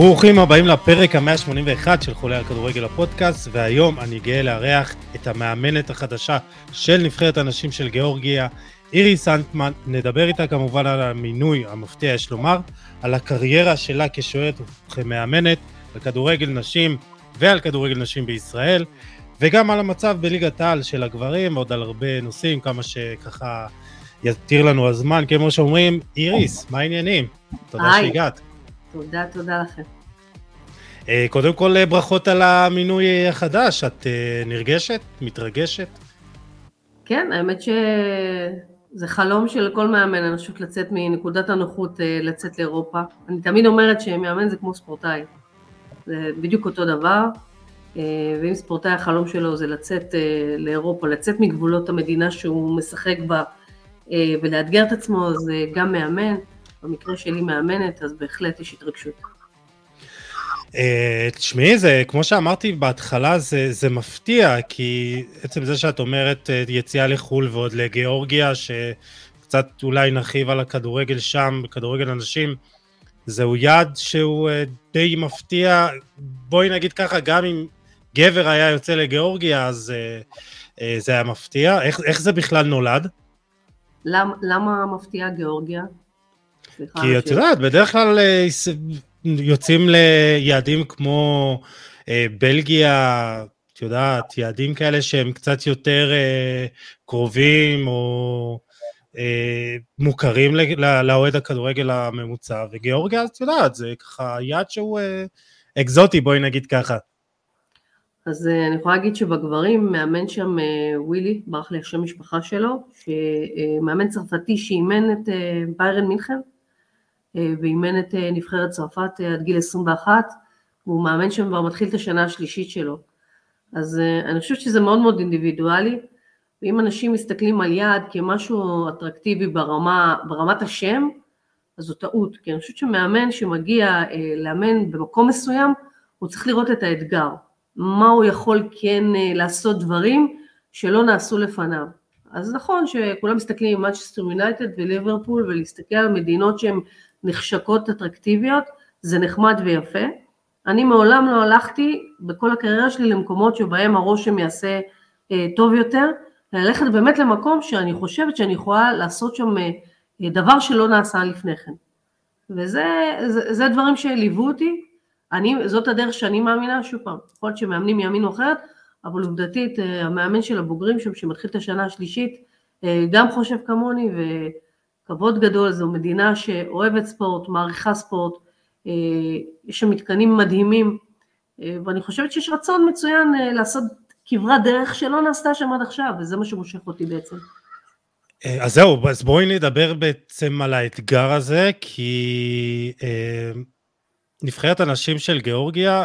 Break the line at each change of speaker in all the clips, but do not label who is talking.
ברוכים הבאים לפרק ה-181 של חולה על כדורגל הפודקאסט, והיום אני גאה לארח את המאמנת החדשה של נבחרת הנשים של גיאורגיה, איריס אנטמן. נדבר איתה כמובן על המינוי המפתיע, יש לומר, על הקריירה שלה כשוערת וכמאמנת, על כדורגל נשים ועל כדורגל נשים בישראל, וגם על המצב בליגת העל של הגברים, ועוד על הרבה נושאים, כמה שככה יתיר לנו הזמן, כמו שאומרים, איריס, מה העניינים? תודה שהגעת.
תודה, תודה לכם.
אה, קודם כל אה, ברכות על המינוי החדש, את אה, נרגשת? מתרגשת?
כן, האמת שזה חלום של כל מאמן, אני חושבת לצאת מנקודת הנוחות, לצאת לאירופה. אני תמיד אומרת שמאמן זה כמו ספורטאי, זה בדיוק אותו דבר, ואם ספורטאי החלום שלו זה לצאת לאירופה, לצאת מגבולות המדינה שהוא משחק בה ולאתגר את עצמו, זה גם מאמן. במקרה שלי מאמנת, אז בהחלט יש התרגשות.
אה, תשמעי, זה, כמו שאמרתי בהתחלה, זה, זה מפתיע, כי עצם זה שאת אומרת אה, יציאה לחו"ל ועוד לגיאורגיה, שקצת אולי נרחיב על הכדורגל שם, כדורגל אנשים, זהו יעד שהוא אה, די מפתיע. בואי נגיד ככה, גם אם גבר היה יוצא לגיאורגיה, אז זה היה מפתיע. איך, איך זה בכלל נולד?
למ, למה מפתיעה גיאורגיה?
סליחה. כי את יודעת, בדרך כלל אה, יוצאים ליעדים כמו אה, בלגיה, את יודעת, יעדים כאלה שהם קצת יותר אה, קרובים או מוכרים לאוהד הכדורגל הממוצע, וגיאורגיה, את יודעת, זה ככה יעד שהוא אקזוטי, בואי נגיד ככה.
אז אני יכולה להגיד שבגברים מאמן שם ווילי, ברח לי השם משפחה שלו, שמאמן צרפתי שאימן את ביירן מינכן, ואימן את אה, נבחרת צרפת אה, עד גיל 21, הוא מאמן שם כבר מתחיל את השנה השלישית שלו. אז אני חושבת שזה מאוד מאוד אינדיבידואלי, ואם אנשים מסתכלים על יעד כמשהו אטרקטיבי ברמה, ברמת השם, אז זו טעות, כי אני חושבת שמאמן שמגיע לאמן במקום מסוים, הוא צריך לראות את האתגר, מה הוא יכול כן לעשות דברים שלא נעשו לפניו. אז נכון שכולם מסתכלים עם מנצ'סטר יונייטד וליברפול ולהסתכל על מדינות שהן נחשקות אטרקטיביות, זה נחמד ויפה. אני מעולם לא הלכתי בכל הקריירה שלי למקומות שבהם הרושם יעשה אה, טוב יותר, ללכת באמת למקום שאני חושבת שאני יכולה לעשות שם אה, דבר שלא נעשה לפני כן. וזה זה, זה דברים שליוו אותי, אני, זאת הדרך שאני מאמינה, שוב פעם, יכול להיות שמאמנים יאמינו אחרת, אבל עובדתית אה, המאמן של הבוגרים שם שמתחיל את השנה השלישית אה, גם חושב כמוני ו... כבוד גדול, זו מדינה שאוהבת ספורט, מעריכה ספורט, אה, יש שם מתקנים מדהימים, אה, ואני חושבת שיש רצון מצוין אה, לעשות כברת דרך שלא נעשתה שם עד עכשיו, וזה מה שמושך אותי בעצם.
אז זהו, אז בואי נדבר בעצם על האתגר הזה, כי אה, נבחרת הנשים של גיאורגיה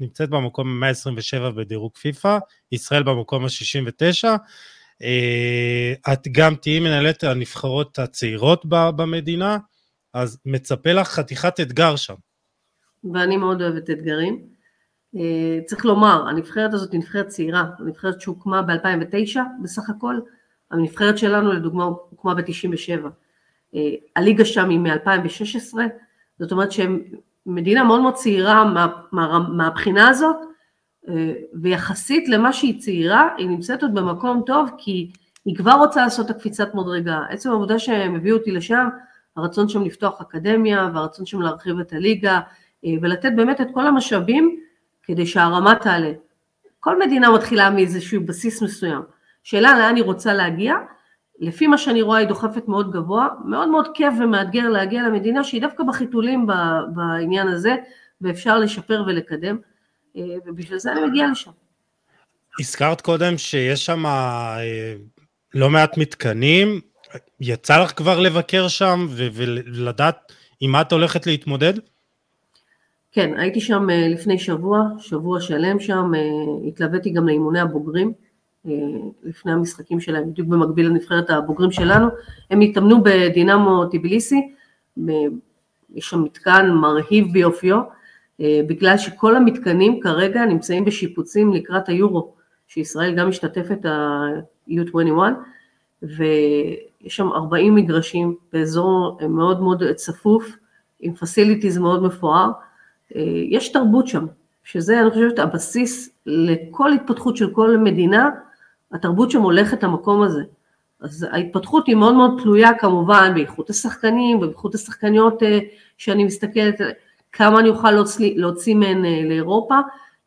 נמצאת במקום ה-127 בדירוג פיפא, ישראל במקום ה-69, אה, את גם תהיי מנהלת הנבחרות הצעירות במדינה, אז מצפה לך חתיכת אתגר שם.
ואני מאוד אוהבת אתגרים. אה, צריך לומר, הנבחרת הזאת היא נבחרת צעירה, הנבחרת שהוקמה ב-2009 בסך הכל, הנבחרת שלנו לדוגמה הוקמה ב-97. אה, הליגה שם היא מ-2016, זאת אומרת שהם מדינה מאוד מאוד צעירה מה, מה, מהבחינה הזאת, אה, ויחסית למה שהיא צעירה, היא נמצאת עוד במקום טוב, כי היא כבר רוצה לעשות את הקפיצת מדרגה. עצם העובדה שהם הביאו אותי לשם, הרצון שם לפתוח אקדמיה, והרצון שם להרחיב את הליגה, אה, ולתת באמת את כל המשאבים כדי שהרמה תעלה. כל מדינה מתחילה מאיזשהו בסיס מסוים. שאלה לאן היא רוצה להגיע, לפי מה שאני רואה היא דוחפת מאוד גבוה, מאוד מאוד כיף ומאתגר להגיע למדינה שהיא דווקא בחיתולים בעניין הזה, ואפשר לשפר ולקדם. אה, ובשביל זה אני מגיעה לשם.
הזכרת קודם שיש שם אה, לא מעט מתקנים, יצא לך כבר לבקר שם ולדעת עם מה את הולכת להתמודד?
כן, הייתי שם אה, לפני שבוע, שבוע שלם שם, התלוויתי גם לאימוני הבוגרים, לפני המשחקים שלהם, בדיוק במקביל לנבחרת הבוגרים שלנו, הם התאמנו בדינמו טיביליסי, יש שם מתקן מרהיב ביופיו, אה, בגלל שכל המתקנים כרגע נמצאים בשיפוצים לקראת היורו, שישראל גם משתתפת ה-U21, ויש שם 40 מגרשים באזור מאוד מאוד צפוף, עם פסיליטיז מאוד מפואר, יש תרבות שם, שזה אני חושבת הבסיס לכל התפתחות של כל מדינה, התרבות שם הולכת למקום הזה. אז ההתפתחות היא מאוד מאוד תלויה כמובן באיכות השחקנים ובאיכות השחקניות שאני מסתכלת, כמה אני אוכל להוציא, להוציא מהן לאירופה.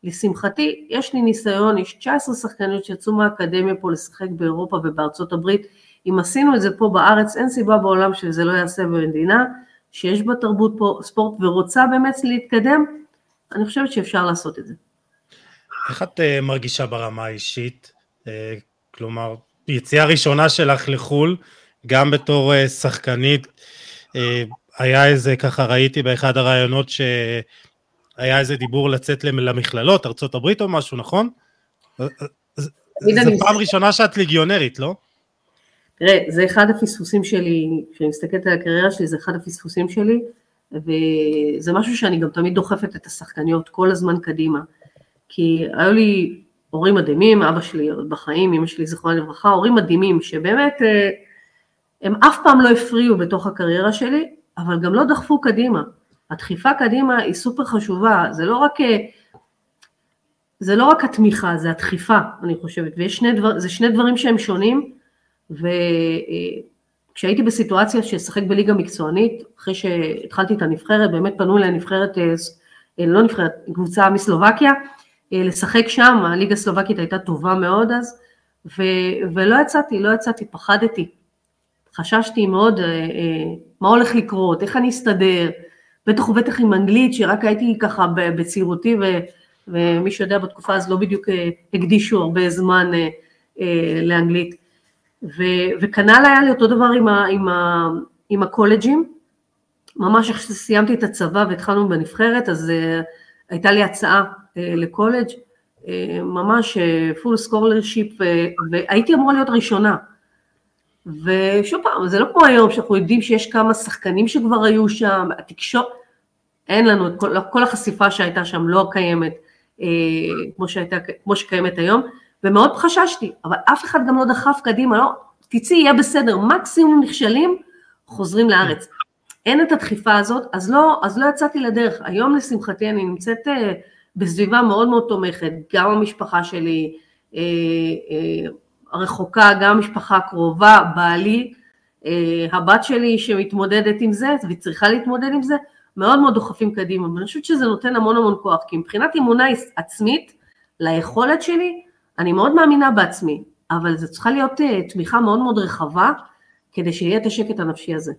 לשמחתי, יש לי ניסיון, יש 19 שחקניות שיצאו מהאקדמיה פה לשחק באירופה ובארצות הברית. אם עשינו את זה פה בארץ, אין סיבה בעולם שזה לא יעשה במדינה שיש בה תרבות פה, ספורט ורוצה באמת להתקדם, אני חושבת שאפשר לעשות את זה.
איך את uh, מרגישה ברמה האישית? Uh, כלומר, יציאה ראשונה שלך לחו"ל, גם בתור שחקנית, היה איזה, ככה ראיתי באחד הראיונות שהיה איזה דיבור לצאת למכללות, הברית או משהו, נכון? זו פעם ראשונה שאת ליגיונרית, לא?
תראה, זה אחד הפספוסים שלי, כשאני מסתכלת על הקריירה שלי, זה אחד הפספוסים שלי, וזה משהו שאני גם תמיד דוחפת את השחקניות כל הזמן קדימה. כי היו לי הורים מדהימים, אבא שלי עוד בחיים, אמא שלי זיכרונה לברכה, הורים מדהימים, שבאמת אה, הם אף פעם לא הפריעו בתוך הקריירה שלי, אבל גם לא דחפו קדימה. הדחיפה קדימה היא סופר חשובה, זה לא רק, אה, זה לא רק התמיכה, זה הדחיפה, אני חושבת, ויש שני דבר, שני דברים שהם שונים, וכשהייתי בסיטואציה של לשחק בליגה מקצוענית, אחרי שהתחלתי את הנבחרת, באמת פנו אליי נבחרת, אה, לא נבחרת, קבוצה מסלובקיה, אה, לשחק שם, הליגה הסלובקית הייתה טובה מאוד אז, ו, ולא יצאתי, לא יצאתי, פחדתי. חששתי מאוד אה, מה הולך לקרות, איך אני אסתדר, בטח ובטח עם אנגלית, שרק הייתי ככה בצעירותי, ו, ומי שיודע בתקופה אז לא בדיוק הקדישו הרבה זמן לאנגלית. ו, וכנ"ל היה לי אותו דבר עם, ה, עם, ה, עם הקולג'ים, ממש איך שסיימתי את הצבא והתחלנו בנבחרת, אז אה, הייתה לי הצעה אה, לקולג', אה, ממש full scholarship, והייתי אמורה להיות ראשונה. ושוב פעם, זה לא כמו היום שאנחנו יודעים שיש כמה שחקנים שכבר היו שם, התקשורת, אין לנו כל, כל החשיפה שהייתה שם לא קיימת אה, כמו, שהייתה, כמו שקיימת היום, ומאוד חששתי, אבל אף אחד גם לא דחף קדימה, לא, תצאי, יהיה בסדר, מקסימום נכשלים, חוזרים לארץ. אין את הדחיפה הזאת, אז לא, אז לא יצאתי לדרך. היום לשמחתי אני נמצאת uh, בסביבה מאוד מאוד תומכת, גם המשפחה שלי uh, uh, הרחוקה, גם המשפחה הקרובה, בעלי, uh, הבת שלי שמתמודדת עם זה וצריכה להתמודד עם זה, מאוד מאוד דוחפים קדימה, ואני חושבת שזה נותן המון המון כוח, כי מבחינת אמונה עצמית, ליכולת שלי, אני מאוד מאמינה בעצמי, אבל זו צריכה להיות uh, תמיכה מאוד מאוד רחבה, כדי שיהיה את השקט הנפשי הזה.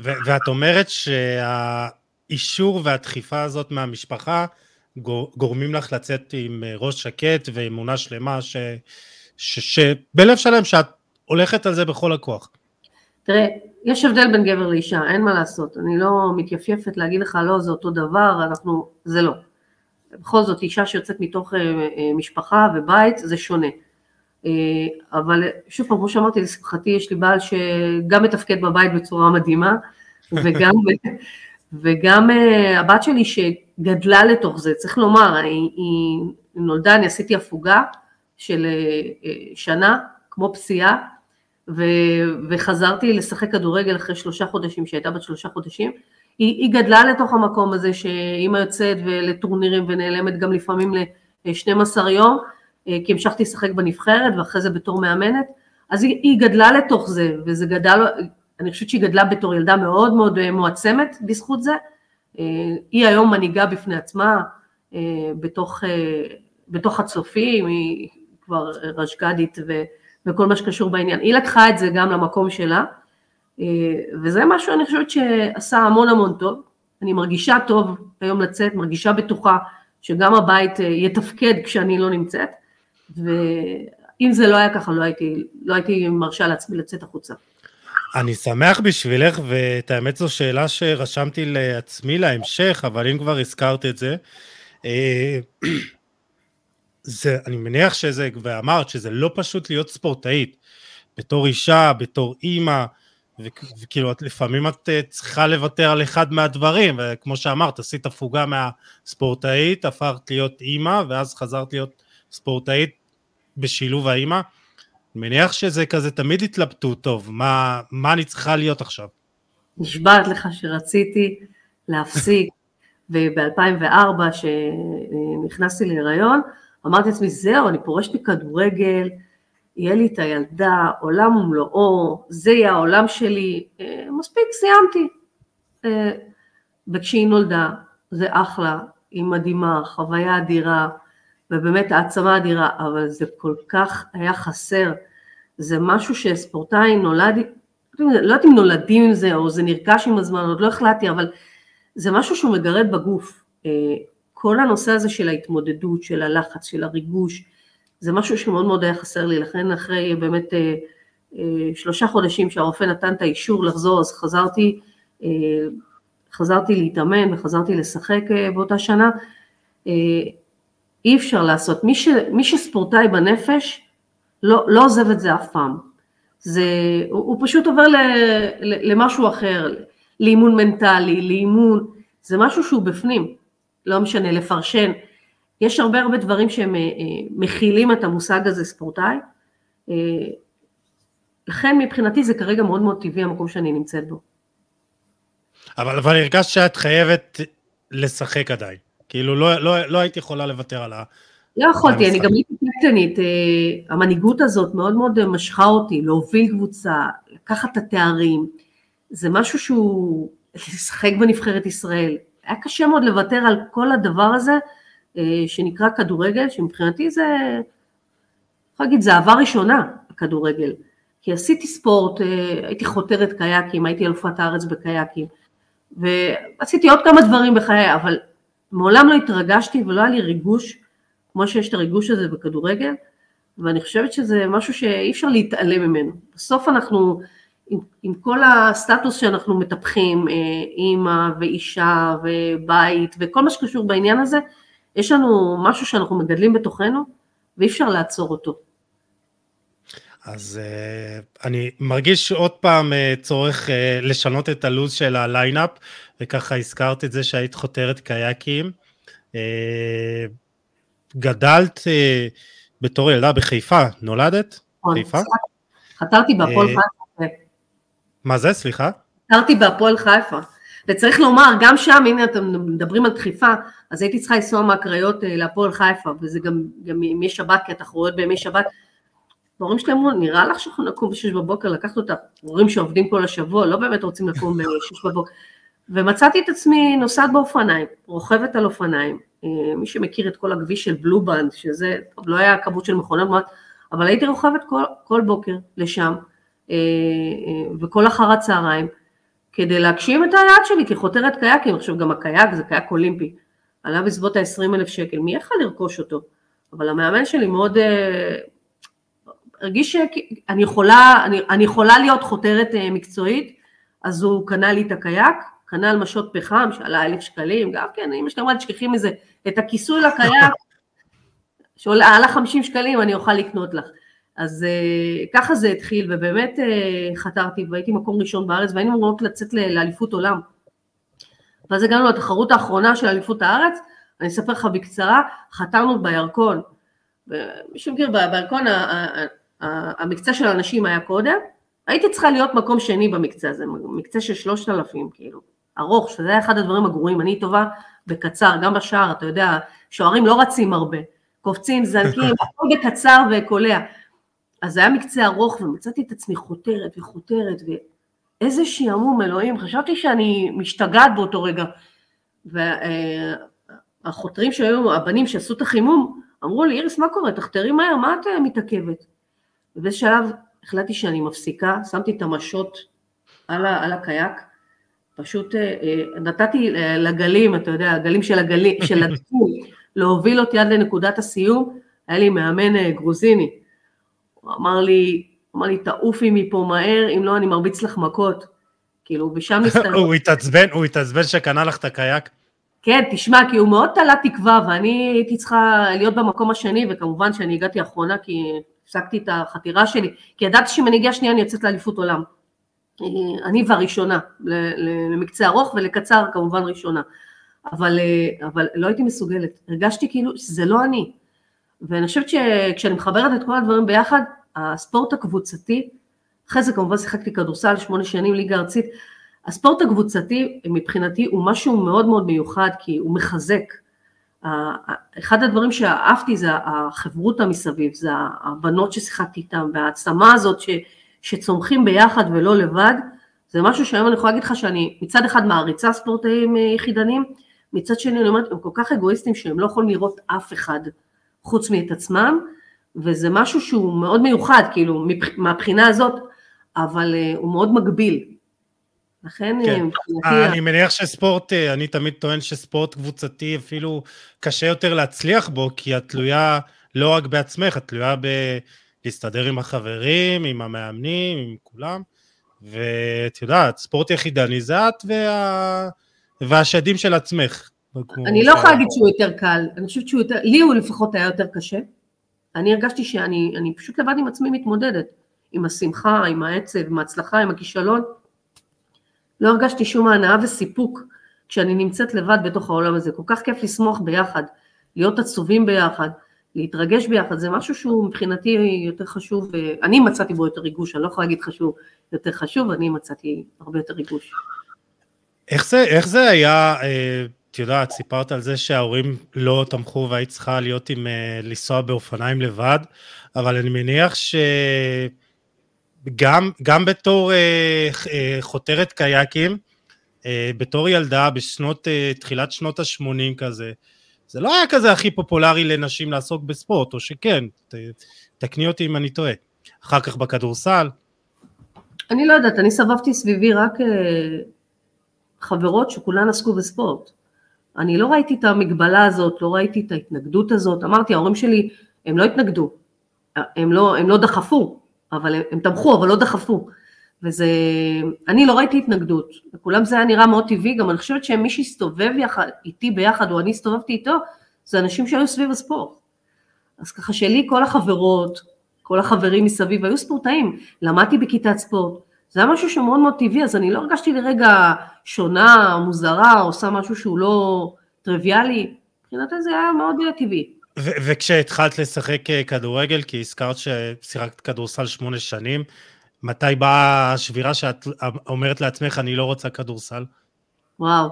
ו- ואת אומרת שהאישור והדחיפה הזאת מהמשפחה גורמים לך לצאת עם אה, ראש שקט ואמונה שלמה ש- ש- שבלב שלם שאת הולכת על זה בכל הכוח.
תראה, יש הבדל בין גבר לאישה, אין מה לעשות. אני לא מתייפייפת להגיד לך לא, זה אותו דבר, אנחנו, זה לא. בכל זאת אישה שיוצאת מתוך אה, אה, משפחה ובית זה שונה. אה, אבל שוב פעם, כמו שאמרתי, לשמחתי יש לי בעל שגם מתפקד בבית בצורה מדהימה, וגם, וגם הבת שלי שגדלה לתוך זה, צריך לומר, היא, היא נולדה, אני עשיתי הפוגה של שנה, כמו פסיעה, ו, וחזרתי לשחק כדורגל אחרי שלושה חודשים, שהייתה בת שלושה חודשים, היא, היא גדלה לתוך המקום הזה שאימא יוצאת לטורנירים ונעלמת גם לפעמים ל-12 יום, אה, כי המשכתי לשחק בנבחרת ואחרי זה בתור מאמנת, אז היא, היא גדלה לתוך זה, וזה גדל, אני חושבת שהיא גדלה בתור ילדה מאוד מאוד אה, מועצמת בזכות זה, אה, היא היום מנהיגה בפני עצמה בתוך, בתוך הצופים, היא כבר רשג"דית וכל מה שקשור בעניין, היא לקחה את זה גם למקום שלה, אה, וזה משהו אני חושבת שעשה המון המון טוב, אני מרגישה טוב היום לצאת, מרגישה בטוחה שגם הבית אה, יתפקד כשאני לא נמצאת, ואם זה לא היה ככה לא הייתי, לא הייתי מרשה לעצמי לצאת החוצה.
אני שמח בשבילך, ואת האמת זו שאלה שרשמתי לעצמי להמשך, אבל אם כבר הזכרת את זה, אה, זה, אני מניח שזה, ואמרת שזה לא פשוט להיות ספורטאית, בתור אישה, בתור אימא, וכאילו את, לפעמים את אה, צריכה לוותר על אחד מהדברים, וכמו שאמרת, עשית הפוגה מהספורטאית, הפכת להיות אימא, ואז חזרת להיות ספורטאית בשילוב האימא. אני מניח שזה כזה תמיד התלבטות טוב, מה, מה אני צריכה להיות עכשיו?
נשבעת לך שרציתי להפסיק, וב-2004 כשנכנסתי להיריון, אמרתי לעצמי, זהו, אני פורשת מכדורגל, יהיה לי את הילדה, עולם ומלואו, זה יהיה העולם שלי, אה, מספיק, סיימתי. אה, וכשהיא נולדה, זה אחלה, היא מדהימה, חוויה אדירה, ובאמת העצמה אדירה, אבל זה כל כך היה חסר. זה משהו שספורטאי נולד, לא יודעת אם נולדים עם זה או זה נרכש עם הזמן, עוד לא החלטתי, אבל זה משהו שהוא מגרד בגוף. אה, כל הנושא הזה של ההתמודדות, של הלחץ, של הריגוש, זה משהו שמאוד מאוד היה חסר לי, לכן אחרי באמת אה, אה, שלושה חודשים שהרופא נתן את האישור לחזור, אז חזרתי, חזרתי להתאמן וחזרתי לשחק באותה שנה. אי אפשר לעשות, מי, ש, מי שספורטאי בנפש לא, לא עוזב את זה אף פעם. זה, הוא, הוא פשוט עובר ל, ל, למשהו אחר, לאימון מנטלי, לאימון, זה משהו שהוא בפנים, לא משנה, לפרשן. יש הרבה הרבה דברים שהם אה, אה, את המושג הזה ספורטאי. אה, לכן מבחינתי זה כרגע מאוד מאוד טבעי המקום שאני נמצאת בו.
אבל, אבל הרגשת שאת חייבת לשחק עדיין. כאילו לא, לא, לא הייתי יכולה לוותר על ה...
לא יכולתי, אני גם הייתי קפטנית, המנהיגות הזאת מאוד מאוד משכה אותי, להוביל קבוצה, לקחת את התארים, זה משהו שהוא, לשחק בנבחרת ישראל, היה קשה מאוד לוותר על כל הדבר הזה אה, שנקרא כדורגל, שמבחינתי זה, אני להגיד, זה אהבה ראשונה, הכדורגל. כי עשיתי ספורט, אה, הייתי חותרת קייקים, הייתי אלופת הארץ בקייקים, ועשיתי עוד כמה דברים בחיי, אבל מעולם לא התרגשתי ולא היה לי ריגוש, כמו שיש את הריגוש הזה בכדורגל, ואני חושבת שזה משהו שאי אפשר להתעלם ממנו. בסוף אנחנו עם, עם כל הסטטוס שאנחנו מטפחים, אה, אימא ואישה ובית וכל מה שקשור בעניין הזה, יש לנו משהו שאנחנו מגדלים בתוכנו ואי אפשר לעצור אותו.
אז uh, אני מרגיש עוד פעם uh, צורך uh, לשנות את הלו"ז של הליינאפ, וככה הזכרת את זה שהיית חותרת קייקים. Uh, גדלת uh, בתור ילדה בחיפה, נולדת?
נכון, חיפה? חתרתי בהפועל חיפה.
מה זה? סליחה?
גרתי בהפועל חיפה. וצריך לומר, גם שם, הנה אתם מדברים על דחיפה, אז הייתי צריכה לנסוע מהקריות אה, להפועל חיפה, וזה גם, גם ימי שבת, כי התחרויות בימי שבת. ההורים שלי אמרו, נראה לך שאנחנו נקום בשש בבוקר לקחת אותה, הורים שעובדים כל השבוע, לא באמת רוצים לקום בשש בבוקר. ומצאתי את עצמי נוסעת באופניים, רוכבת על אופניים. אה, מי שמכיר את כל הכביש של בלובנד, שזה, לא היה כמות של מכונות, אבל הייתי רוכבת כל, כל בוקר לשם. אה, אה, וכל אחר הצהריים, כדי להגשים את היעד שלי כחותרת קייקים, עכשיו גם הקייק זה קייק אולימפי, עלה בסביבות ה-20 אלף שקל, מי יכול לרכוש אותו? אבל המאמן שלי מאוד אה, הרגיש שאני יכולה, אני, אני יכולה להיות חותרת מקצועית, אז הוא קנה לי את הקייק, קנה על משות פחם שעלה אלף שקלים, גם כן, אמא שלי אמרה, תשכחי מזה, את הכיסוי לקייק, שעלה 50 שקלים, אני אוכל לקנות לך. אז uh, ככה זה התחיל, ובאמת uh, חתרתי והייתי מקום ראשון בארץ, והיינו אמורות לצאת לאליפות עולם. ואז הגענו לתחרות האחרונה של אליפות הארץ, אני אספר לך בקצרה, חתרנו בירקון. מי שמכיר, בירקון המקצה של הנשים היה קודם, הייתי צריכה להיות מקום שני במקצה הזה, מקצה של שלושת אלפים, כאילו, ארוך, שזה היה אחד הדברים הגרועים, אני טובה בקצר, גם בשער, אתה יודע, שוערים לא רצים הרבה, קופצים, זנקים, הכל בקצר וקולע. אז זה היה מקצה ארוך ומצאתי את עצמי חותרת וחותרת ואיזה שעמום אלוהים, חשבתי שאני משתגעת באותו רגע. והחותרים שהיו, הבנים שעשו את החימום, אמרו לי, איריס, מה קורה? תחתרי מהר, מה את מתעכבת? ובאיזה שלב החלטתי שאני מפסיקה, שמתי את המשות על, ה, על הקייק, פשוט אה, אה, נתתי לגלים, אתה יודע, הגלים של הגלים, של הדפים, להוביל אותי עד לנקודת הסיום, היה לי מאמן אה, גרוזיני, אמר לי, אמר לי, תעופי מפה מהר, אם לא אני מרביץ לך מכות. כאילו, ושם
נסתכל. הוא התעצבן, הוא התעצבן שקנה לך את הקייק?
כן, תשמע, כי הוא מאוד תלה תקווה, ואני הייתי צריכה להיות במקום השני, וכמובן שאני הגעתי אחרונה, כי הפסקתי את החתירה שלי, כי ידעתי שאם אני אגיע שנייה אני יוצאת לאליפות עולם. אני והראשונה, למקצה ארוך ולקצר כמובן ראשונה. אבל, אבל לא הייתי מסוגלת, הרגשתי כאילו שזה לא אני. ואני חושבת שכשאני מחברת את כל הדברים ביחד, הספורט הקבוצתי, אחרי זה כמובן שיחקתי כדורסל שמונה שנים ליגה ארצית, הספורט הקבוצתי מבחינתי הוא משהו מאוד מאוד מיוחד כי הוא מחזק. אחד הדברים שאהבתי זה החברותה מסביב, זה הבנות ששיחקתי איתן והעצמה הזאת ש, שצומחים ביחד ולא לבד, זה משהו שהיום אני יכולה להגיד לך שאני מצד אחד מעריצה ספורטאים יחידנים, מצד שני אני אומרת הם כל כך אגואיסטים שהם לא יכולים לראות אף אחד חוץ מאת עצמם, וזה משהו שהוא מאוד מיוחד, כאילו מהבחינה הזאת, אבל הוא מאוד מגביל, לכן
כן. מבחינתי... אה, אני מניח שספורט, אה, אני תמיד טוען שספורט קבוצתי אפילו קשה יותר להצליח בו, כי את תלויה לא רק בעצמך, את תלויה בלהסתדר עם החברים, עם המאמנים, עם כולם, ואת יודעת, ספורט יחידני זה את וה... והשדים של עצמך.
אני לא יכולה להגיד שהוא יותר קל, אני חושבת שהוא יותר, לי הוא לפחות היה יותר קשה. אני הרגשתי שאני פשוט לבד עם עצמי מתמודדת, עם השמחה, עם העצב, עם ההצלחה, עם הכישלון. לא הרגשתי שום הנאה וסיפוק כשאני נמצאת לבד בתוך העולם הזה. כל כך כיף לשמוח ביחד, להיות עצובים ביחד, להתרגש ביחד, זה משהו שהוא מבחינתי יותר חשוב, אני מצאתי בו יותר ריגוש, אני לא יכולה להגיד חשוב יותר חשוב, אני מצאתי הרבה יותר ריגוש.
איך זה, איך זה היה, אה, את יודעת, סיפרת על זה שההורים לא תמכו והיית צריכה להיות עם, אה, לנסוע באופניים לבד, אבל אני מניח ש... גם, גם בתור אה, אה, חותרת קייקים, אה, בתור ילדה בשנות, אה, תחילת שנות ה-80 כזה, זה לא היה כזה הכי פופולרי לנשים לעסוק בספורט, או שכן, ת, תקני אותי אם אני טועה. אחר כך בכדורסל.
אני לא יודעת, אני סבבתי סביבי רק אה, חברות שכולן עסקו בספורט. אני לא ראיתי את המגבלה הזאת, לא ראיתי את ההתנגדות הזאת. אמרתי, ההורים שלי, הם לא התנגדו, הם לא, הם לא דחפו, אבל הם, הם תמכו, אבל לא דחפו. וזה, אני לא ראיתי התנגדות, לכולם זה היה נראה מאוד טבעי, גם אני חושבת שמי שהסתובב יחד, איתי ביחד, או אני הסתובבתי איתו, זה אנשים שהיו סביב הספורט. אז ככה שלי כל החברות, כל החברים מסביב היו ספורטאים, למדתי בכיתת ספורט, זה היה משהו שמאוד מאוד טבעי, אז אני לא הרגשתי לרגע שונה, מוזרה, עושה משהו שהוא לא טריוויאלי, מבחינתי זה היה מאוד טבעי.
וכשהתחלת לשחק אה, כדורגל, כי הזכרת ששיחקת כדורסל שמונה שנים, מתי באה השבירה שאת אומרת לעצמך, אני לא רוצה כדורסל?
וואו,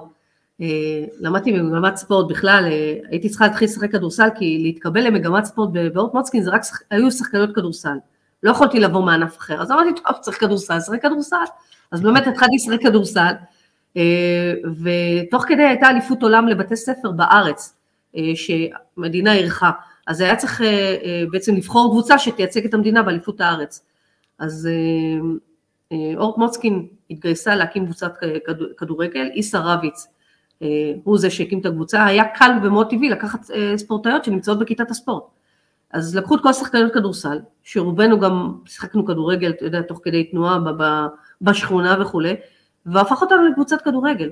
אה, למדתי במגמת ספורט בכלל, אה, הייתי צריכה להתחיל לשחק כדורסל, כי להתקבל למגמת ספורט באורט מוצקין זה רק היו שחקניות כדורסל. לא יכולתי לבוא מענף אחר, אז אמרתי, טוב, צריך כדורסל, צריך כדורסל. אז באמת התחלתי לשחק כדורסל, ותוך כדי הייתה אליפות עולם לבתי ספר בארץ. אה, שמדינה אירחה. אז היה צריך אה, אה, בעצם לבחור קבוצה שתייצג את המדינה באליפות הארץ. אז אורט מוצקין התגייסה להקים קבוצת כדורגל, איסה רביץ הוא זה שהקים את הקבוצה, היה קל ומאוד טבעי לקחת ספורטאיות שנמצאות בכיתת הספורט. אז לקחו את כל השחקניות כדורסל, שרובנו גם שיחקנו כדורגל, אתה יודע, תוך כדי תנועה בשכונה וכולי, והפך אותנו לקבוצת כדורגל.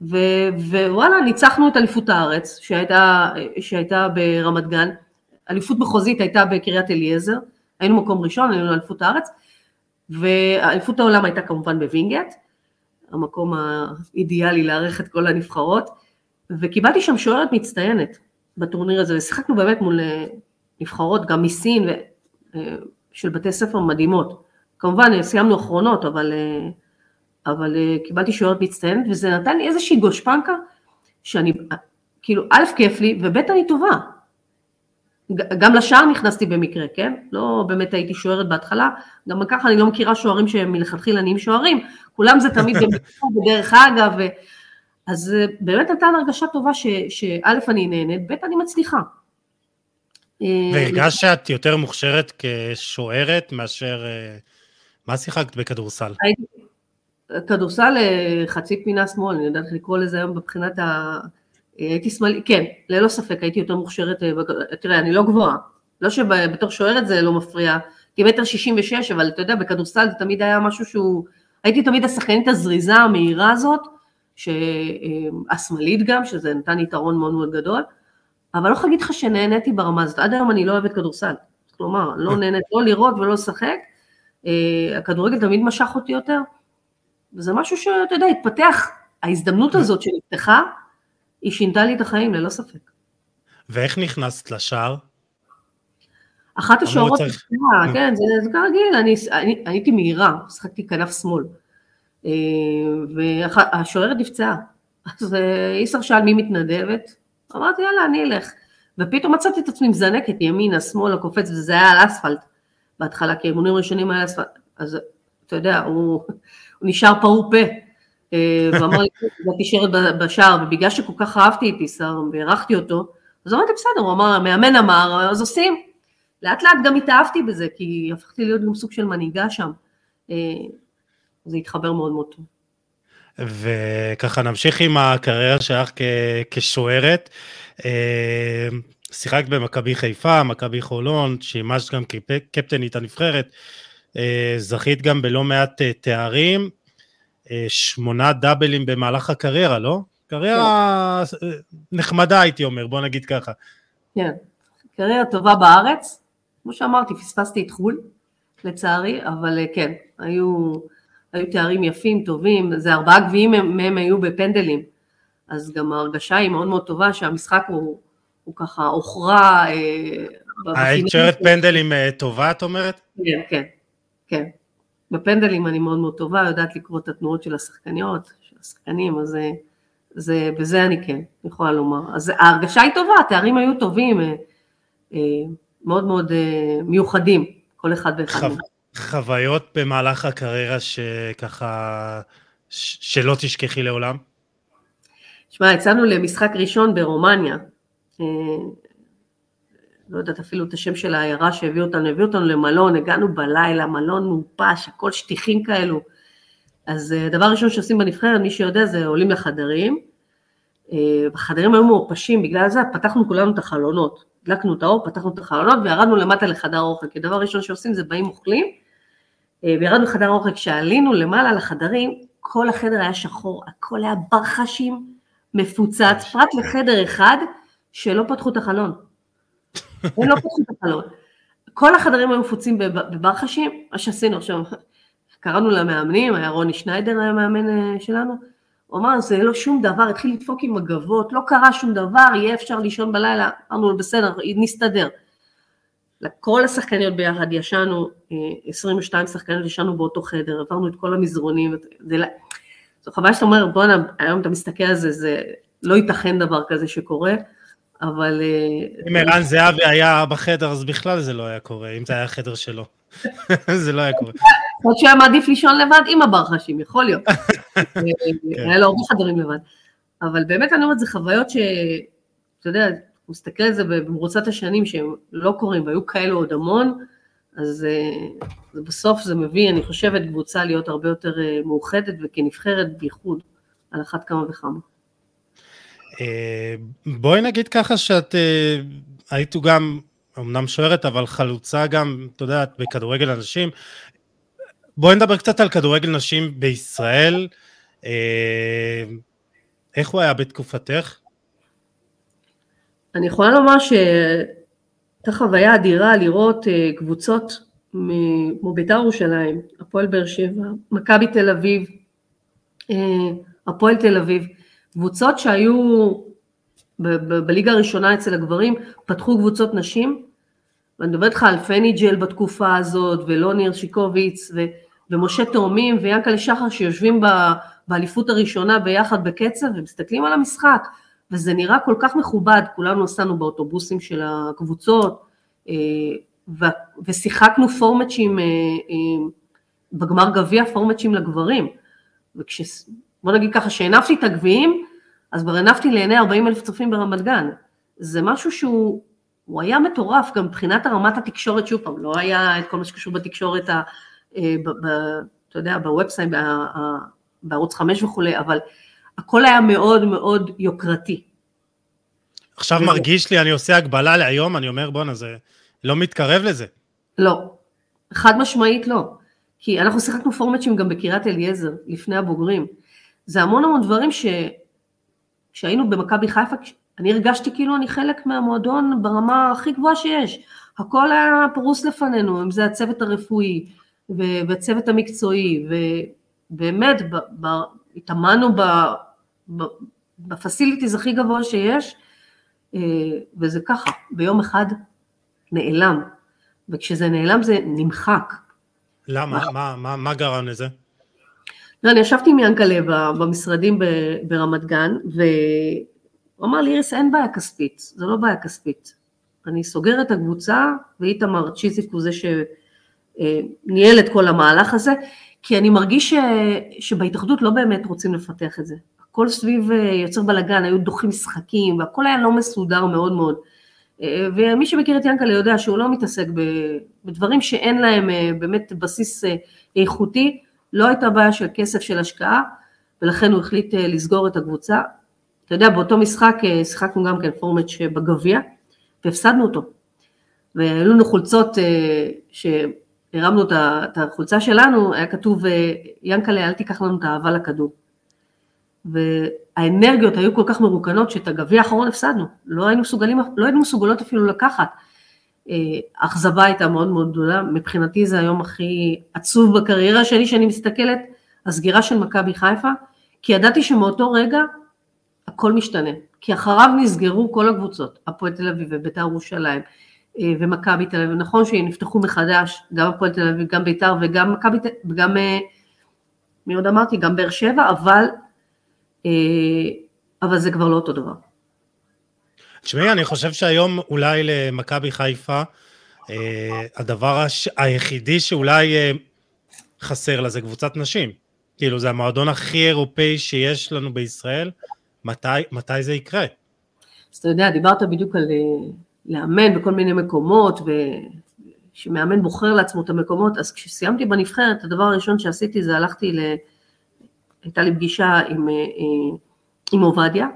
ו- ווואלה, ניצחנו את אליפות הארץ, שהייתה, שהייתה ברמת גן, אליפות מחוזית הייתה בקריית אליעזר, היינו מקום ראשון, היינו אליפות הארץ, ואליפות העולם הייתה כמובן בווינגייט, המקום האידיאלי לארח את כל הנבחרות, וקיבלתי שם שוערת מצטיינת בטורניר הזה, ושיחקנו באמת מול נבחרות גם מסין, ו- אה, של בתי ספר מדהימות. כמובן סיימנו אחרונות, אבל uh, אבל uh, קיבלתי שוערת מצטיינת, וזה נתן לי איזושהי גושפנקה, שאני, כאילו, א', כיף לי, וב', אני טובה. גם לשער נכנסתי במקרה, כן? לא באמת הייתי שוערת בהתחלה, גם ככה אני לא מכירה שוערים שהם מלכתחילה נהיים שוערים, כולם זה תמיד בדרך אגב, ו... אז אה, באמת נתן הרגשה טובה שא' אני נהנית, ב' אני מצליחה.
אה, והרגשת שאת יותר מוכשרת כשוערת מאשר, מה שיחקת בכדורסל?
כדורסל אה, חצי פינה שמאל, אני יודעת לקרוא לזה היום מבחינת ה... אה, הייתי שמאלי, כן, ללא ספק, הייתי יותר מוכשרת, אה, תראה, אני לא גבוהה, לא שבתור שוערת זה לא מפריע, כי מטר שישים ושש, אבל אתה יודע, בכדורסל זה תמיד היה משהו שהוא, הייתי תמיד השחקנית הזריזה המהירה הזאת, השמאלית גם, שזה נתן יתרון מאוד מאוד גדול, אבל לא יכולה להגיד לך שנהניתי ברמה הזאת, עד היום אני לא אוהבת כדורסל, כלומר, לא נהנית לא לראות ולא לשחק, הכדורגל תמיד משך אותי יותר, וזה משהו שאתה יודע, התפתח, ההזדמנות הזאת שנפתחה, היא שינתה לי את החיים, ללא ספק.
ואיך נכנסת לשער?
אחת השוערות, צריך... כן, זה, זה כרגיל, אני, אני, אני הייתי מהירה, שחקתי כנף שמאל. והשוערת נפצעה. אז איסר שאל מי מתנדבת, אמרתי יאללה אני אלך. ופתאום מצאתי את עצמי מזנקת ימינה, שמאלה, קופץ, וזה היה על אספלט בהתחלה, כי האימונים ראשונים היה אספלט. אז אתה יודע, הוא, הוא נשאר פעור פה. אה, ואמר לי, הגעתי שרת בשער, ובגלל שכל כך אהבתי את איסר והערכתי אותו, אז אמרתי בסדר, הוא אמר, המאמן אמר, אז עושים. לאט לאט גם התאהבתי בזה, כי הפכתי להיות גם סוג של מנהיגה שם. אה, זה התחבר מאוד מאוד טוב.
וככה נמשיך עם הקריירה שלך כשוערת. אה, שיחקת במכבי חיפה, מכבי חולון, שימשת גם כקפטנית הנבחרת. זכית גם בלא מעט תארים. אה, שמונה דאבלים במהלך הקריירה, לא? קריירה כן. נחמדה הייתי אומר, בוא נגיד ככה.
כן, קריירה טובה בארץ, כמו שאמרתי, פספסתי את חו"ל, לצערי, אבל אה, כן, היו, היו תארים יפים, טובים, זה ארבעה גביעים מהם היו בפנדלים, אז גם ההרגשה היא מאוד מאוד טובה שהמשחק הוא, הוא ככה הוכרע.
אה, היית שוערת פנדלים טובה, את אומרת?
כן, כן, כן. בפנדלים אני מאוד מאוד טובה, יודעת לקרוא את התנועות של השחקניות, של השחקנים, אז זה, זה, בזה אני כן יכולה לומר. אז ההרגשה היא טובה, התארים היו טובים, אה, אה, מאוד מאוד אה, מיוחדים, כל אחד ואחד. חו...
חוויות במהלך הקריירה שככה, שלא תשכחי לעולם?
שמע, יצאנו למשחק ראשון ברומניה, לא יודעת אפילו את השם של העיירה שהביא אותנו, הביא אותנו למלון, הגענו בלילה, מלון מעופש, הכל שטיחים כאלו. אז אה, דבר ראשון שעושים בנבחרת, מי שיודע, זה עולים לחדרים. אה, החדרים היו מעופשים, בגלל זה פתחנו כולנו את החלונות. הדלקנו את האור, פתחנו את החלונות וירדנו למטה לחדר אוכל, כי דבר ראשון שעושים זה באים אוכלים, אה, וירדנו לחדר אוכל, כשעלינו למעלה לחדרים, כל החדר היה שחור, הכל היה ברחשים, מפוצץ, פרט לחדר אחד שלא פתחו את החלון. הם לא פתחו את החלון. כל החדרים היו מפוצים בברחשים, מה שעשינו עכשיו, קראנו למאמנים, היה רוני שניידר היה המאמן אה, שלנו, הוא אמר זה לא שום דבר, התחיל לדפוק עם מגבות, לא קרה שום דבר, יהיה אפשר לישון בלילה, אמרנו לו בסדר, נסתדר. כל השחקניות ביחד ישנו, 22 אה, שחקניות ישנו באותו חדר, עברנו את כל המזרונים, זה, זו חוויה שאתה אומר בואנה, היום אתה מסתכל על זה, זה לא ייתכן דבר כזה שקורה. אבל...
אה, אם ערן זהבי היה בחדר, אז בכלל זה לא היה קורה, אם זה היה החדר שלו. זה לא היה קורה.
עוד שהוא היה מעדיף לישון לבד עם הברחשים, יכול להיות. כן. היה לו הרבה חדרים לבד. אבל באמת אני אומרת, זה חוויות ש... אתה יודע, מסתכל על זה במרוצת השנים שהם לא קורים, והיו כאלו עוד המון, אז אה, בסוף זה מביא, אני חושבת, קבוצה להיות הרבה יותר אה, מאוחדת וכנבחרת בייחוד, על אחת כמה וכמה.
אה, בואי נגיד ככה שאת היית גם, אמנם שוערת, אבל חלוצה גם, אתה יודע, בכדורגל אנשים. בואי נדבר קצת על כדורגל נשים בישראל. איך הוא היה בתקופתך?
אני יכולה לומר שהייתה חוויה אדירה לראות קבוצות כמו בית"ר ירושלים, הפועל באר שבע, מכבי תל אביב, הפועל תל אביב, קבוצות שהיו בליגה הראשונה אצל הגברים, פתחו קבוצות נשים, ואני מדברת איתך על פני ג'ל בתקופה הזאת, ולוניר שיקוביץ, ו, ומשה תאומים, ויאנקלה שחר שיושבים באליפות הראשונה ביחד בקצב, ומסתכלים על המשחק, וזה נראה כל כך מכובד, כולנו נסענו באוטובוסים של הקבוצות, אה, ושיחקנו פורמצ'ים, אה, אה, בגמר גביע פורמצ'ים לגברים, וכש... בוא נגיד ככה, שהנפתי את הגביעים, אז כבר הנפתי לעיני 40 אלף צופים ברמת גן. זה משהו שהוא הוא היה מטורף גם מבחינת הרמת התקשורת, שוב פעם, לא היה את כל מה שקשור בתקשורת, ה, ב, ב, אתה יודע, ב website, בערוץ 5 וכולי, אבל הכל היה מאוד מאוד יוקרתי.
עכשיו וזה... מרגיש לי, אני עושה הקבלה להיום, אני אומר, בואנה, זה לא מתקרב לזה.
לא, חד משמעית לא. כי אנחנו שיחקנו פורמצ'ים גם בקריית אליעזר, לפני הבוגרים. זה המון המון דברים ש... כשהיינו במכבי חיפה, אני הרגשתי כאילו אני חלק מהמועדון ברמה הכי גבוהה שיש. הכל היה פרוס לפנינו, אם זה הצוות הרפואי והצוות המקצועי, ובאמת ב... ב... התאמנו ב... ב... בפסיליטיז הכי גבוה שיש, אה, וזה ככה, ביום אחד נעלם, וכשזה נעלם זה נמחק.
למה? מה, מה, מה גרם לזה?
לא, אני ישבתי עם ינקלה במשרדים ברמת גן, והוא אמר לי, איריס, אין בעיה כספית, זה לא בעיה כספית. אני סוגר את הקבוצה, ואיתמר צ'יזיק הוא זה שניהל את כל המהלך הזה, כי אני מרגיש ש... שבהתאחדות לא באמת רוצים לפתח את זה. הכל סביב אה, יוצר בלאגן, היו דוחים משחקים, והכל היה לא מסודר מאוד מאוד. אה, ומי שמכיר את ינקלה יודע שהוא לא מתעסק בדברים שאין להם אה, באמת בסיס איכותי, לא הייתה בעיה של כסף של השקעה, ולכן הוא החליט לסגור את הקבוצה. אתה יודע, באותו משחק שיחקנו גם כן פורמט שבגביע, והפסדנו אותו. והיו לנו חולצות שהרמנו את החולצה שלנו, היה כתוב, ינקלה, אל תיקח לנו את האהבה לכדור. והאנרגיות היו כל כך מרוקנות שאת הגביע האחרון הפסדנו, לא היינו מסוגלים, לא היינו מסוגלות אפילו לקחת. האכזבה אה, הייתה מאוד מאוד גדולה, מבחינתי זה היום הכי עצוב בקריירה שלי, שאני מסתכלת, הסגירה של מכבי חיפה, כי ידעתי שמאותו רגע הכל משתנה, כי אחריו נסגרו כל הקבוצות, הפועל תל אביב ובית"ר ירושלים אה, ומכבי תל אביב, נכון שנפתחו מחדש, גם הפועל תל אביב, גם בית"ר וגם מכבי, וגם, אה, מי עוד אמרתי, גם באר שבע, אבל אה, אבל זה כבר לא אותו דבר.
תשמעי, אני חושב שהיום אולי למכבי חיפה, אה, הדבר הש... היחידי שאולי אה, חסר לה זה קבוצת נשים. כאילו, זה המועדון הכי אירופאי שיש לנו בישראל, מתי, מתי זה יקרה?
אז אתה יודע, דיברת בדיוק על לאמן בכל מיני מקומות, ושמאמן בוחר לעצמו את המקומות, אז כשסיימתי בנבחרת, הדבר הראשון שעשיתי זה הלכתי ל... הייתה לי פגישה עם, אה, אה, עם עובדיה,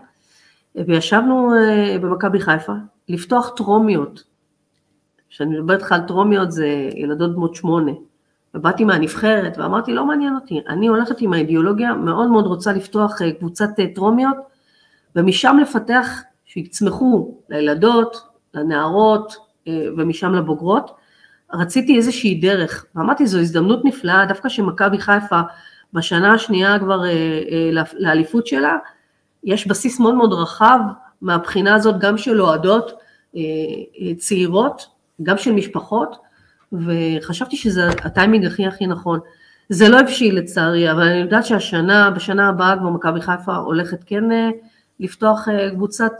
וישבנו אה, במכבי חיפה לפתוח טרומיות. כשאני מדברת לך על טרומיות זה ילדות בנות שמונה. ובאתי מהנבחרת ואמרתי לא מעניין אותי, אני הולכת עם האידיאולוגיה, מאוד מאוד רוצה לפתוח קבוצת טרומיות ומשם לפתח, שיצמחו לילדות, לנערות ומשם לבוגרות. רציתי איזושהי דרך, ואמרתי זו הזדמנות נפלאה, דווקא שמכבי חיפה בשנה השנייה כבר אה, אה, לאליפות שלה, יש בסיס מאוד מאוד רחב מהבחינה הזאת גם של אוהדות אה, צעירות, גם של משפחות, וחשבתי שזה הטיימינג הכי הכי נכון. זה לא הבשיל לצערי, אבל אני יודעת שהשנה, בשנה הבאה כבר מכבי חיפה הולכת כן לפתוח קבוצת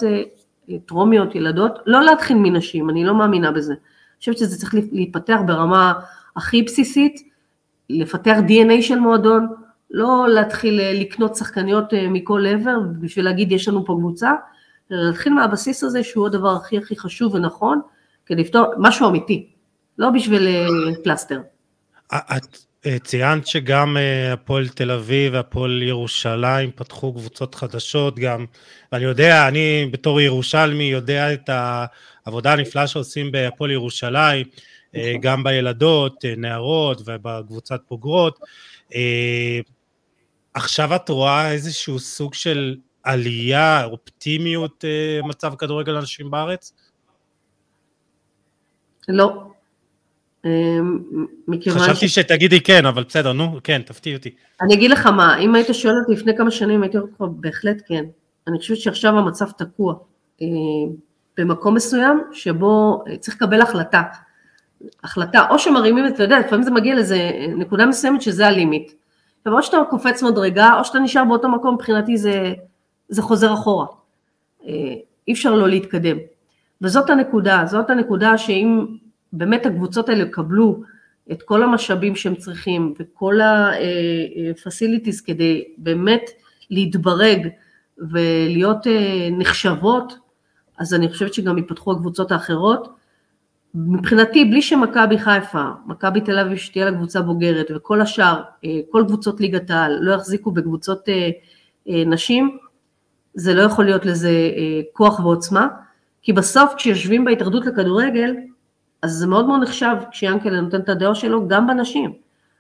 טרומיות, ילדות, לא להתחיל מנשים, אני לא מאמינה בזה. אני חושבת שזה צריך להיפתח ברמה הכי בסיסית, לפתח DNA של מועדון, לא להתחיל אה, לקנות שחקניות אה, מכל עבר בשביל להגיד יש לנו פה קבוצה, אלא להתחיל מהבסיס הזה שהוא הדבר הכי הכי חשוב ונכון, כדי לפתור משהו אמיתי, לא בשביל אה, פלסטר.
את ציינת שגם הפועל תל אביב והפועל ירושלים פתחו קבוצות חדשות גם, ואני יודע, אני בתור ירושלמי יודע את העבודה הנפלאה שעושים בהפועל ירושלים, נכון. גם בילדות, נערות ובקבוצת בוגרות. עכשיו את רואה איזשהו סוג של עלייה, אופטימיות אה, מצב כדורגל אנשים בארץ?
לא.
אה, חשבתי ש... שתגידי כן, אבל בסדר, נו, כן, תפתיע אותי.
אני אגיד לך מה, אם היית שואל אותי לפני כמה שנים, הייתי אומרת לך, בהחלט כן. אני חושבת שעכשיו המצב תקוע. אה, במקום מסוים שבו צריך לקבל החלטה. החלטה, או שמרימים את, אתה יודע, לפעמים זה מגיע לאיזה נקודה מסוימת שזה הלימיט. עכשיו או שאתה קופץ מדרגה או שאתה נשאר באותו מקום, מבחינתי זה, זה חוזר אחורה. אה, אי אפשר לא להתקדם. וזאת הנקודה, זאת הנקודה שאם באמת הקבוצות האלה יקבלו את כל המשאבים שהם צריכים וכל ה-facilities כדי באמת להתברג ולהיות אה, נחשבות, אז אני חושבת שגם ייפתחו הקבוצות האחרות. מבחינתי, בלי שמכבי חיפה, מכבי תל אביב שתהיה לה קבוצה בוגרת וכל השאר, אה, כל קבוצות ליגת העל לא יחזיקו בקבוצות אה, נשים, זה לא יכול להיות לזה כוח ועוצמה, כי בסוף כשיושבים בהתאחדות לכדורגל, אז זה מאוד מאוד נחשב כשיאנקל'ה נותן את הדעה שלו גם בנשים.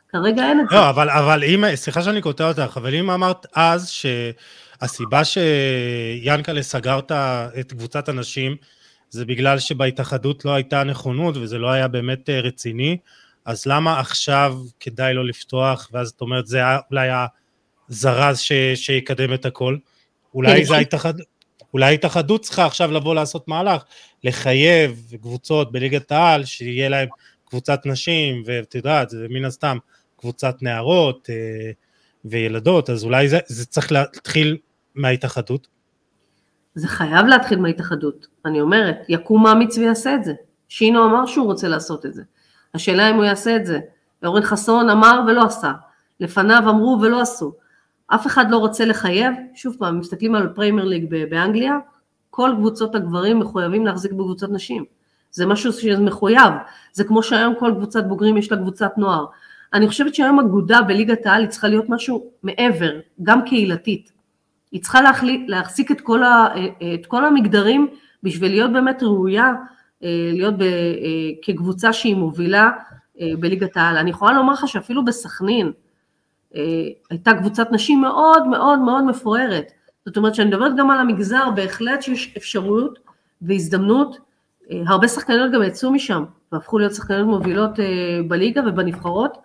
כרגע אין את זה.
לא, אבל, אבל אם, סליחה שאני קוטע אותך, אבל אם אמרת אז שהסיבה שיאנקל'ה סגר את קבוצת הנשים, זה בגלל שבהתאחדות לא הייתה נכונות וזה לא היה באמת אה, רציני, אז למה עכשיו כדאי לא לפתוח, ואז את אומרת זה אולי הזרז ש, שיקדם את הכל? אולי זה ההתאחדות, אולי ההתאחדות צריכה עכשיו לבוא לעשות מהלך, לחייב קבוצות בליגת העל, שיהיה להם קבוצת נשים, ואת יודעת, זה מן הסתם קבוצת נערות, אה, וילדות, אז אולי זה, זה צריך להתחיל מההתאחדות?
זה חייב להתחיל מההתאחדות. אני אומרת, יקום מאמיץ ויעשה את זה. שינו אמר שהוא רוצה לעשות את זה. השאלה אם הוא יעשה את זה. אורן חסון אמר ולא עשה. לפניו אמרו ולא עשו. אף אחד לא רוצה לחייב, שוב פעם, מסתכלים על פריימר ליג באנגליה, כל קבוצות הגברים מחויבים להחזיק בקבוצות נשים. זה משהו שזה מחויב, זה כמו שהיום כל קבוצת בוגרים יש לה קבוצת נוער. אני חושבת שהיום אגודה בליגת העל היא צריכה להיות משהו מעבר, גם קהילתית. היא צריכה להחליט, להחזיק את כל, ה, את כל המגדרים בשביל להיות באמת ראויה, אה, להיות ב, אה, כקבוצה שהיא מובילה אה, בליגת העל. אני יכולה לומר לך שאפילו בסכנין הייתה קבוצת נשים מאוד מאוד מאוד מפוארת. זאת אומרת שאני מדברת גם על המגזר, בהחלט שיש אפשרות והזדמנות, הרבה שחקניות גם יצאו משם והפכו להיות שחקניות מובילות בליגה ובנבחרות.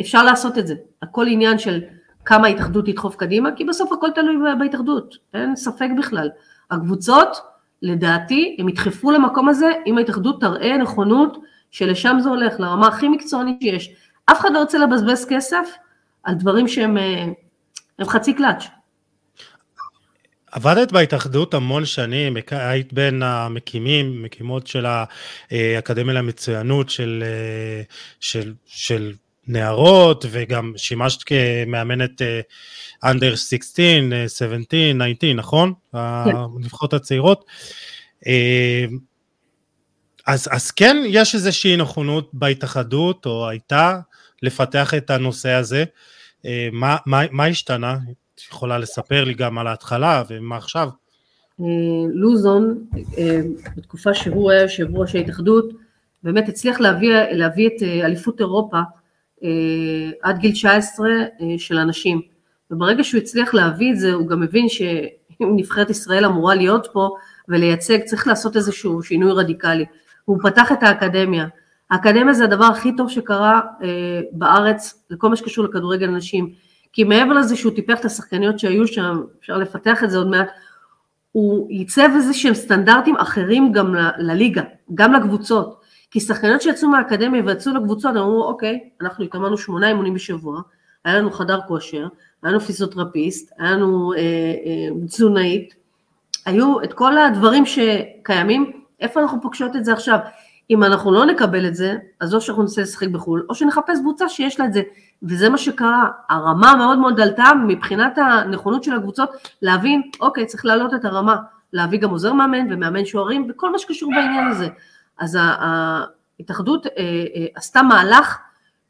אפשר לעשות את זה, הכל עניין של כמה ההתאחדות תדחוף קדימה, כי בסוף הכל תלוי בהתאחדות, אין ספק בכלל. הקבוצות, לדעתי, הם ידחפו למקום הזה אם ההתאחדות תראה נכונות שלשם זה הולך, לרמה הכי מקצוענית שיש. אף אחד לא רוצה לבזבז כסף על דברים שהם חצי קלאץ'.
עבדת בהתאחדות המון שנים, היית בין המקימים, מקימות של האקדמיה למצוינות של, של, של נערות, וגם שימשת כמאמנת אנדר 16, 17, 19, נכון? כן. הנבחרות הצעירות. אה, אז, אז כן יש איזושהי נכונות בהתאחדות, או הייתה, לפתח את הנושא הזה. אה, מה, מה, מה השתנה? יכולה לספר לי גם על ההתחלה ומה עכשיו?
אה, לוזון, בתקופה שהוא היה יושב ראש ההתאחדות, באמת הצליח להביא, להביא את אליפות אירופה אה, עד גיל 19 אה, של אנשים. וברגע שהוא הצליח להביא את זה, הוא גם מבין שאם נבחרת ישראל אמורה להיות פה ולייצג, צריך לעשות איזשהו שינוי רדיקלי. הוא פתח את האקדמיה. האקדמיה זה הדבר הכי טוב שקרה אה, בארץ לכל מה שקשור לכדורגל נשים. כי מעבר לזה שהוא טיפח את השחקניות שהיו שם, אפשר לפתח את זה עוד מעט, הוא ייצב איזה שהם סטנדרטים אחרים גם ל- לליגה, גם לקבוצות. כי שחקניות שיצאו מהאקדמיה ויצאו לקבוצות, אמרו, אוקיי, אנחנו התאמנו שמונה אימונים בשבוע, היה לנו חדר כושר, היה לנו פיזיותרפיסט, היה לנו אה, אה, תזונאית, היו את כל הדברים שקיימים, איפה אנחנו פוגשות את זה עכשיו? אם אנחנו לא נקבל את זה, אז או שאנחנו ננסה לשחק בחו"ל, או שנחפש קבוצה שיש לה את זה, וזה מה שקרה. הרמה מאוד מאוד עלתה מבחינת הנכונות של הקבוצות להבין, אוקיי, צריך להעלות את הרמה, להביא גם עוזר מאמן ומאמן שוערים, וכל מה שקשור בעניין הזה. אז ההתאחדות אה, אה, עשתה מהלך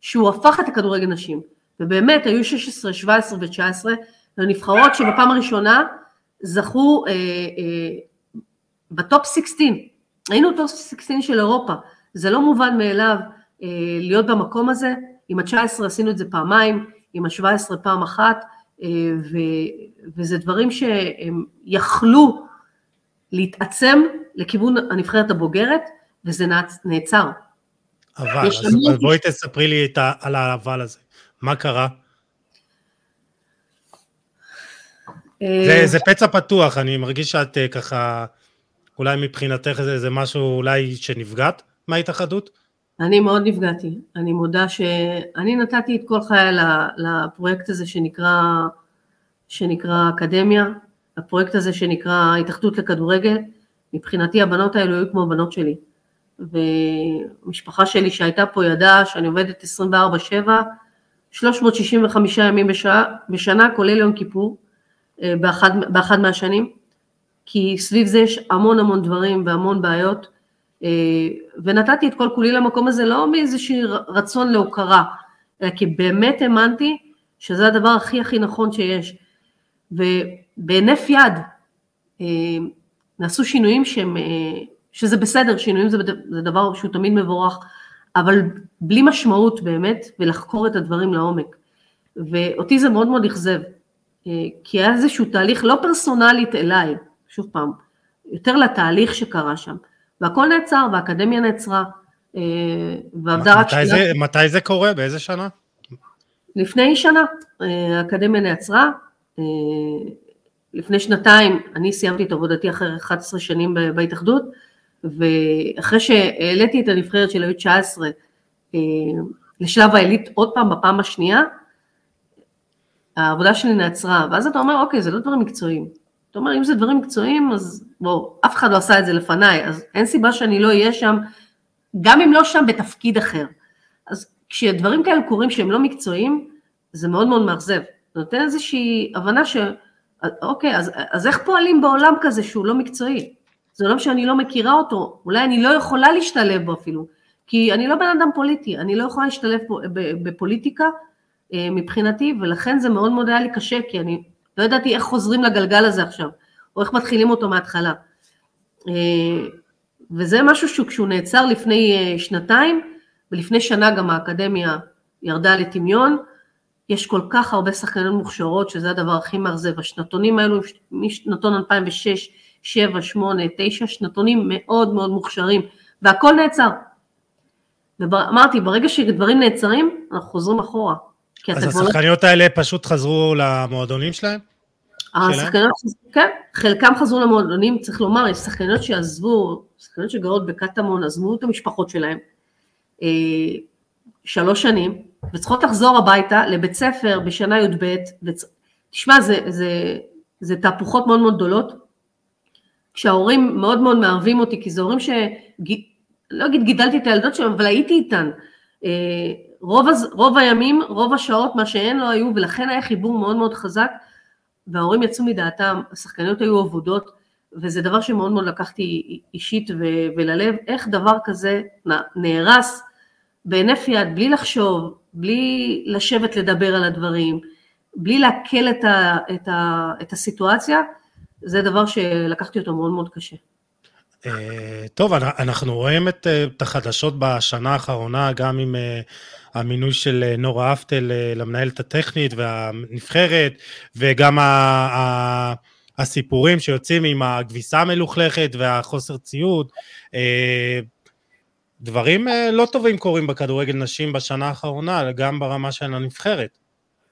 שהוא הפך את הכדורגל נשים, ובאמת היו 16, 17 ו-19 לנבחרות שבפעם הראשונה זכו אה, ב top 16, היינו top 16 של אירופה, זה לא מובן מאליו להיות במקום הזה, עם ה-19 עשינו את זה פעמיים, עם ה-17 פעם אחת, ו, וזה דברים שהם יכלו להתעצם לכיוון הנבחרת הבוגרת, וזה נעצר.
אבל, אז אז בואי תספרי לי ה, על האבל הזה. מה קרה? אה, זה, זה פצע פתוח, אני מרגיש שאת אה, ככה, אולי מבחינתך זה, זה משהו אולי שנפגעת מההתאחדות?
אני מאוד נפגעתי, אני מודה שאני נתתי את כל חיי לפרויקט הזה שנקרא, שנקרא אקדמיה, הפרויקט הזה שנקרא התאחדות לכדורגל, מבחינתי הבנות האלו היו כמו הבנות שלי. ומשפחה שלי שהייתה פה ידעה שאני עובדת 24/7, 365 ימים בשעה, בשנה, כולל יום כיפור, אה, באחד, באחד מהשנים, כי סביב זה יש המון המון דברים והמון בעיות, ונתתי את כל כולי למקום הזה לא מאיזשהו רצון להוקרה, אלא כי באמת האמנתי שזה הדבר הכי הכי נכון שיש. ובהינף יד אה, נעשו שינויים שהם שזה בסדר, שינויים זה, זה דבר שהוא תמיד מבורך, אבל בלי משמעות באמת, ולחקור את הדברים לעומק. ואותי זה מאוד מאוד אכזב, אה, כי היה איזשהו תהליך לא פרסונלית אליי, שוב פעם, יותר לתהליך שקרה שם, והכל נעצר, והאקדמיה נעצרה, אה, ועבדה רק
שנייה. זה, מתי זה קורה? באיזה שנה?
לפני שנה, אה, האקדמיה נעצרה, לפני שנתיים אני סיימתי את עבודתי אחרי 11 שנים בהתאחדות, ואחרי שהעליתי את הנבחרת של היו 19 אה, לשלב העילית עוד פעם בפעם השנייה, העבודה שלי נעצרה, ואז אתה אומר, אוקיי, זה לא דברים מקצועיים. אתה אומר, אם זה דברים מקצועיים, אז בואו, אף אחד לא עשה את זה לפניי, אז אין סיבה שאני לא אהיה שם, גם אם לא שם בתפקיד אחר. אז כשדברים כאלה קורים שהם לא מקצועיים, זה מאוד מאוד מאכזב. זה נותן איזושהי הבנה ש... אוקיי, אז, אז איך פועלים בעולם כזה שהוא לא מקצועי? זה עולם שאני לא מכירה אותו, אולי אני לא יכולה להשתלב בו אפילו, כי אני לא בן אדם פוליטי, אני לא יכולה להשתלב בפוליטיקה אה, מבחינתי, ולכן זה מאוד מאוד היה לי קשה, כי אני לא ידעתי איך חוזרים לגלגל הזה עכשיו, או איך מתחילים אותו מההתחלה. אה, וזה משהו שכשהוא נעצר לפני אה, שנתיים, ולפני שנה גם האקדמיה ירדה לטמיון, יש כל כך הרבה שחקניות מוכשרות, שזה הדבר הכי מאכזב. השנתונים האלו, משנתון 2006, 7, 8, 9, שנתונים מאוד מאוד מוכשרים, והכל נעצר. ואמרתי, ברגע שדברים נעצרים, אנחנו חוזרים אחורה.
אז לא- השחקניות לא... האלה פשוט חזרו למועדונים שלהם?
השחקניות, כן, חלקם חזרו למועדונים, צריך לומר, יש שחקניות שעזבו, שחקניות שגרות בקטמון, עזבו את המשפחות שלהם, אה, שלוש שנים, וצריכות לחזור הביתה לבית ספר בשנה י"ב, וצ... תשמע, זה, זה, זה תהפוכות מאוד מאוד גדולות, כשההורים מאוד מאוד מערבים אותי, כי זה הורים ש... לא אגיד גידלתי את הילדות שלהם, אבל הייתי איתן. אה, רוב, רוב הימים, רוב השעות, מה שהן לא היו, ולכן היה חיבור מאוד מאוד חזק, וההורים יצאו מדעתם, השחקניות היו עבודות, וזה דבר שמאוד מאוד לקחתי אישית וללב, איך דבר כזה נהרס בהינף יד, בלי לחשוב, בלי לשבת לדבר על הדברים, בלי לעכל את, ה, את, ה, את הסיטואציה, זה דבר שלקחתי אותו מאוד מאוד קשה.
אה, טוב, אנחנו רואים אה, את החדשות בשנה האחרונה, גם עם אה, המינוי של נורה אפטל למנהלת הטכנית והנבחרת, וגם ה, ה, הסיפורים שיוצאים עם הכביסה המלוכלכת והחוסר ציוד. דברים לא טובים קורים בכדורגל נשים בשנה האחרונה, גם ברמה של הנבחרת.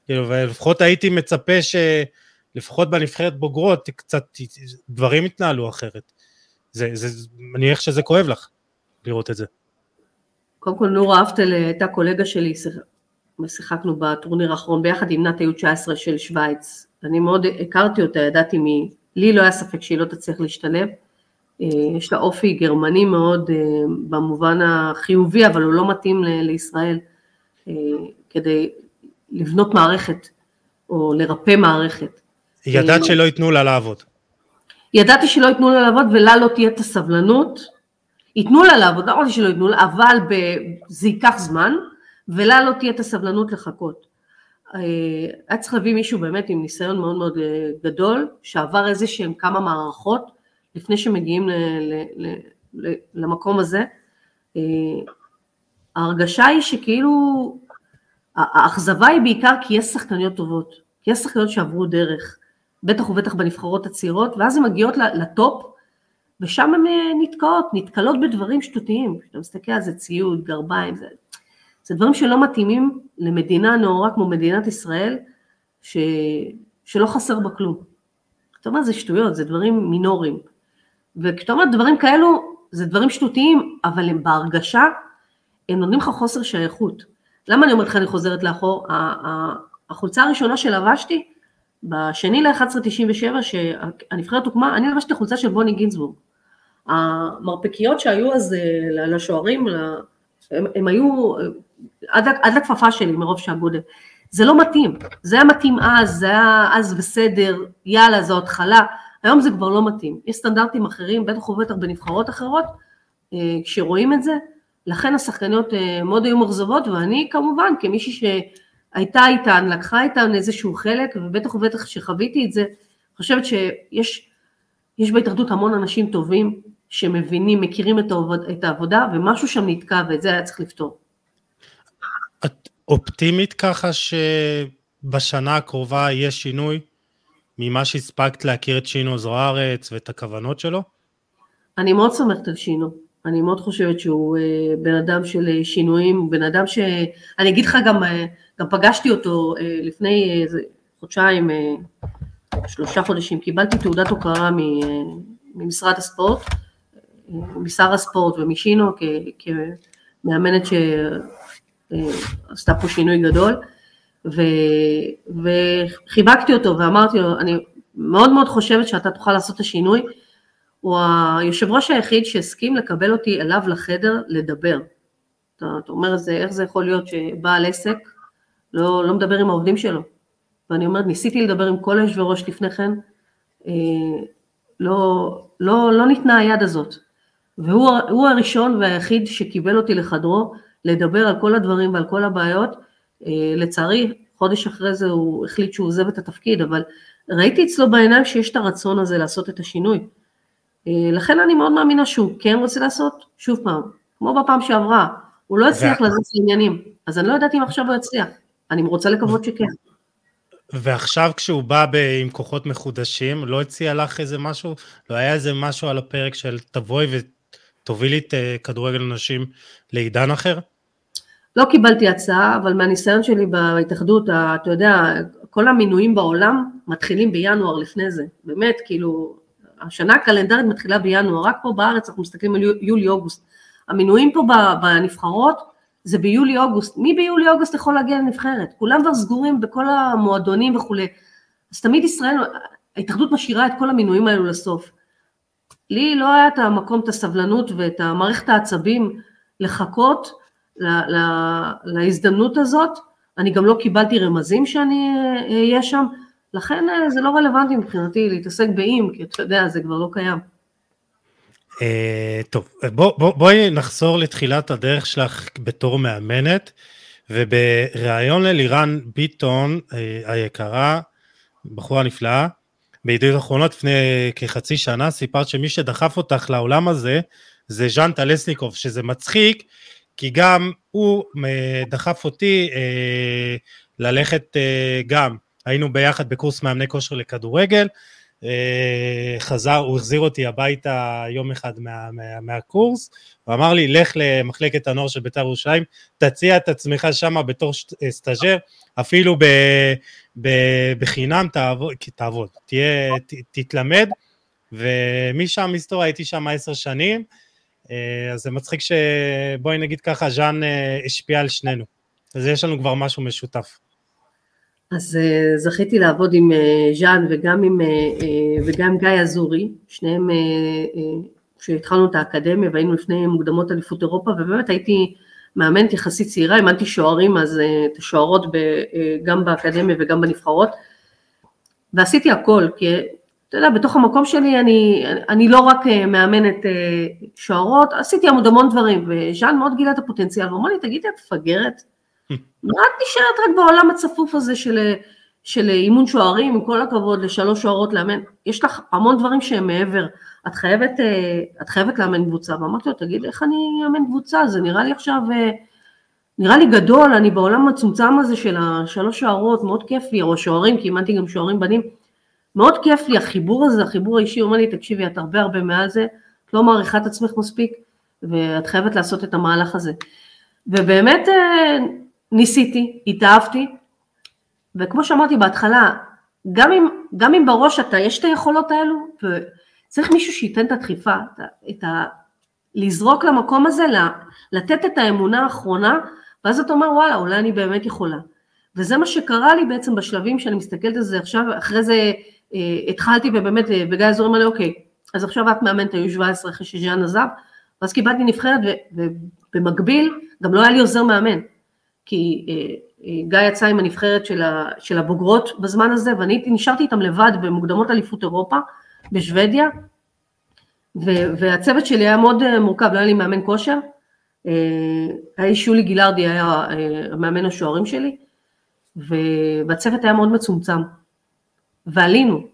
כאילו, ולפחות הייתי מצפה שלפחות בנבחרת בוגרות קצת דברים יתנהלו אחרת. זה, זה, אני מניח שזה כואב לך לראות את זה.
קודם כל נורה אפטל הייתה קולגה שלי, שיחקנו בטורניר האחרון ביחד עם נת היו 19 של שווייץ. אני מאוד הכרתי אותה, ידעתי מי, לי לא היה ספק שהיא לא תצליח להשתלב. אה, יש לה אופי גרמני מאוד אה, במובן החיובי, אבל הוא לא מתאים לישראל אה, כדי לבנות מערכת או לרפא מערכת.
ידעת שלא ייתנו לה לעבוד.
ידעתי שלא ייתנו לה לעבוד ולה לא תהיה את הסבלנות, ייתנו לה לעבוד, לא אמרתי שלא ייתנו לה, אבל ב... זה ייקח זמן, ולה לא תהיה את הסבלנות לחכות. אה, היה צריך להביא מישהו באמת עם ניסיון מאוד מאוד אה, גדול, שעבר איזה שהם כמה מערכות לפני שמגיעים ל, ל, ל, למקום הזה. אה, ההרגשה היא שכאילו, האכזבה היא בעיקר כי יש שחקניות טובות, כי יש שחקניות שעברו דרך. בטח ובטח בנבחרות הצעירות, ואז הן מגיעות לטופ, ושם הן אה, נתקעות, נתקלות בדברים שטותיים. כשאתה מסתכל על זה ציוד, גרביים, זה, זה דברים שלא מתאימים למדינה נאורה כמו מדינת ישראל, ש, שלא חסר בה כלום. אתה אומר, זה שטויות, זה דברים מינוריים. וכשאתה אומר דברים כאלו, זה דברים שטותיים, אבל הם בהרגשה, הם נותנים לך חוסר שייכות. למה אני אומרת לך, אני חוזרת לאחור? החולצה הראשונה שלבשתי, בשני ל-1197 שהנבחרת הוקמה, אני לבשתי חולצה של בוני גינזבורג. המרפקיות שהיו אז אה, לשוערים, הם, הם היו עד, עד לכפפה שלי מרוב שהגודל. זה לא מתאים, זה היה מתאים אז, זה היה אז בסדר, יאללה, זו התחלה, היום זה כבר לא מתאים. יש סטנדרטים אחרים, בטח ובטח בנבחרות אחרות, אה, כשרואים את זה, לכן השחקניות אה, מאוד היו מאכזבות, ואני כמובן, כמישהי ש... הייתה איתן, לקחה איתן איזשהו חלק, ובטח ובטח שחוויתי את זה, חושבת שיש יש בהתאחדות המון אנשים טובים שמבינים, מכירים את, העבוד, את העבודה, ומשהו שם נתקע ואת זה היה צריך לפתור.
את אופטימית ככה שבשנה הקרובה יהיה שינוי ממה שהספקת להכיר את שינו זוארץ ואת הכוונות שלו?
אני מאוד סומכת על שינו. אני מאוד חושבת שהוא אה, בן אדם של אה, שינויים, בן אדם ש... אני אגיד לך גם, אה, גם פגשתי אותו לפני איזה חודשיים, שלושה חודשים, קיבלתי תעודת הוקרה ממשרד הספורט, משר הספורט ומשינו כמאמנת שעשתה פה שינוי גדול, ו, וחיבקתי אותו ואמרתי לו, אני מאוד מאוד חושבת שאתה תוכל לעשות את השינוי, הוא היושב ראש היחיד שהסכים לקבל אותי אליו לחדר לדבר. אתה, אתה אומר, זה, איך זה יכול להיות שבעל עסק לא, לא מדבר עם העובדים שלו? ואני אומרת, ניסיתי לדבר עם כל היושבי ראש לפני כן, אה, לא, לא, לא ניתנה היד הזאת. והוא הראשון והיחיד שקיבל אותי לחדרו לדבר על כל הדברים ועל כל הבעיות. אה, לצערי, חודש אחרי זה הוא החליט שהוא עוזב את התפקיד, אבל ראיתי אצלו בעיניים שיש את הרצון הזה לעשות את השינוי. אה, לכן אני מאוד מאמינה שהוא כן רוצה לעשות, שוב פעם, כמו בפעם שעברה, הוא לא הצליח לזוז לעניינים, אז אני לא יודעת אם עכשיו הוא יצליח, אני רוצה לקוות שכן.
ועכשיו כשהוא בא ב- עם כוחות מחודשים, לא הציע לך איזה משהו? לא היה איזה משהו על הפרק של תבואי ותובילי את uh, כדורגל נשים לעידן אחר?
לא קיבלתי הצעה, אבל מהניסיון שלי בהתאחדות, אתה יודע, כל המינויים בעולם מתחילים בינואר לפני זה, באמת, כאילו, השנה הקלנדרית מתחילה בינואר, רק פה בארץ אנחנו מסתכלים על יולי-אוגוסט. המינויים פה בנבחרות זה ביולי-אוגוסט, מי ביולי-אוגוסט יכול להגיע לנבחרת? כולם כבר סגורים בכל המועדונים וכולי. אז תמיד ישראל, ההתאחדות משאירה את כל המינויים האלו לסוף. לי לא היה את המקום, את הסבלנות ואת המערכת העצבים לחכות לה, לה, להזדמנות הזאת, אני גם לא קיבלתי רמזים שאני אהיה שם, לכן זה לא רלוונטי מבחינתי להתעסק באם, כי אתה יודע, זה כבר לא קיים.
Uh, טוב, בוא, בוא, בואי נחזור לתחילת הדרך שלך בתור מאמנת, ובריאיון ללירן ביטון uh, היקרה, בחורה נפלאה, בידיעות אחרונות לפני כחצי שנה סיפרת שמי שדחף אותך לעולם הזה זה ז'אן טלסניקוב, שזה מצחיק, כי גם הוא אה, דחף אותי uh, ללכת אה, גם, היינו ביחד בקורס מאמני כושר לכדורגל, אה, חזר, הוא החזיר אותי הביתה יום אחד מה, מה, מהקורס, הוא אמר לי, לך למחלקת הנוער של בית"ר ירושלים, תציע את עצמך שם בתור אה, סטאג'ר, אפילו ב, ב, בחינם תעבוד, תעבוד, תהיה, ת, תתלמד, ומשם היסטוריה, הייתי שם עשר שנים, אה, אז זה מצחיק שבואי נגיד ככה, ז'אן השפיע על שנינו, אז יש לנו כבר משהו משותף.
אז זכיתי לעבוד עם ז'אן וגם עם, וגם גיא אזורי, שניהם, uh, את האקדמיה והיינו לפני מוקדמות אליפות אירופה, ובאמת הייתי מאמנת יחסית צעירה, אימנתי שוערים, אז uh, את השוערות ב, uh, גם באקדמיה וגם בנבחרות, ועשיתי הכל, כי אתה יודע, בתוך המקום שלי אני, אני לא רק uh, מאמנת שוערות, עשיתי המון דברים, וז'אן מאוד גילה את הפוטנציאל, ואמר לי, תגידי, את מפגרת? מה את נשארת רק בעולם הצפוף הזה של, של אימון שוערים, עם כל הכבוד לשלוש שוערות לאמן, יש לך המון דברים שהם מעבר, את חייבת, אה, את חייבת לאמן קבוצה, ואמרתי לו, תגיד, איך אני אאמן קבוצה, זה נראה לי עכשיו, אה, נראה לי גדול, אני בעולם המצומצם הזה של השלוש שוערות, מאוד כיף לי, או שוערים, כי אימנתי גם שוערים בנים, מאוד כיף לי החיבור הזה, החיבור האישי, הוא אומר לי, תקשיבי, את הרבה הרבה מעל זה, את לא מעריכה את עצמך מספיק, ואת חייבת לעשות את המהלך הזה. ובאמת, אה, ניסיתי, התאהבתי, וכמו שאמרתי בהתחלה, גם אם, גם אם בראש אתה, יש את היכולות האלו, וצריך מישהו שייתן את הדחיפה, את ה... לזרוק למקום הזה, לתת את האמונה האחרונה, ואז אתה אומר וואלה, אולי אני באמת יכולה. וזה מה שקרה לי בעצם בשלבים שאני מסתכלת על זה עכשיו, אחרי זה אה, התחלתי ובאמת, וגיא אזורים אמר לי, אוקיי, אז עכשיו את מאמנת, היו 17 אחרי שז'אן עזב, ואז קיבלתי נבחרת, ובמקביל גם לא היה לי עוזר מאמן. כי אה, אה, גיא יצא עם הנבחרת של, ה, של הבוגרות בזמן הזה, ואני נשארתי איתם לבד במוקדמות אליפות אירופה בשוודיה, ו, והצוות שלי היה מאוד אה, מורכב, לא היה לי מאמן כושר, היה שולי גילארדי, היה המאמן השוערים שלי, והצוות היה מאוד מצומצם, ועלינו,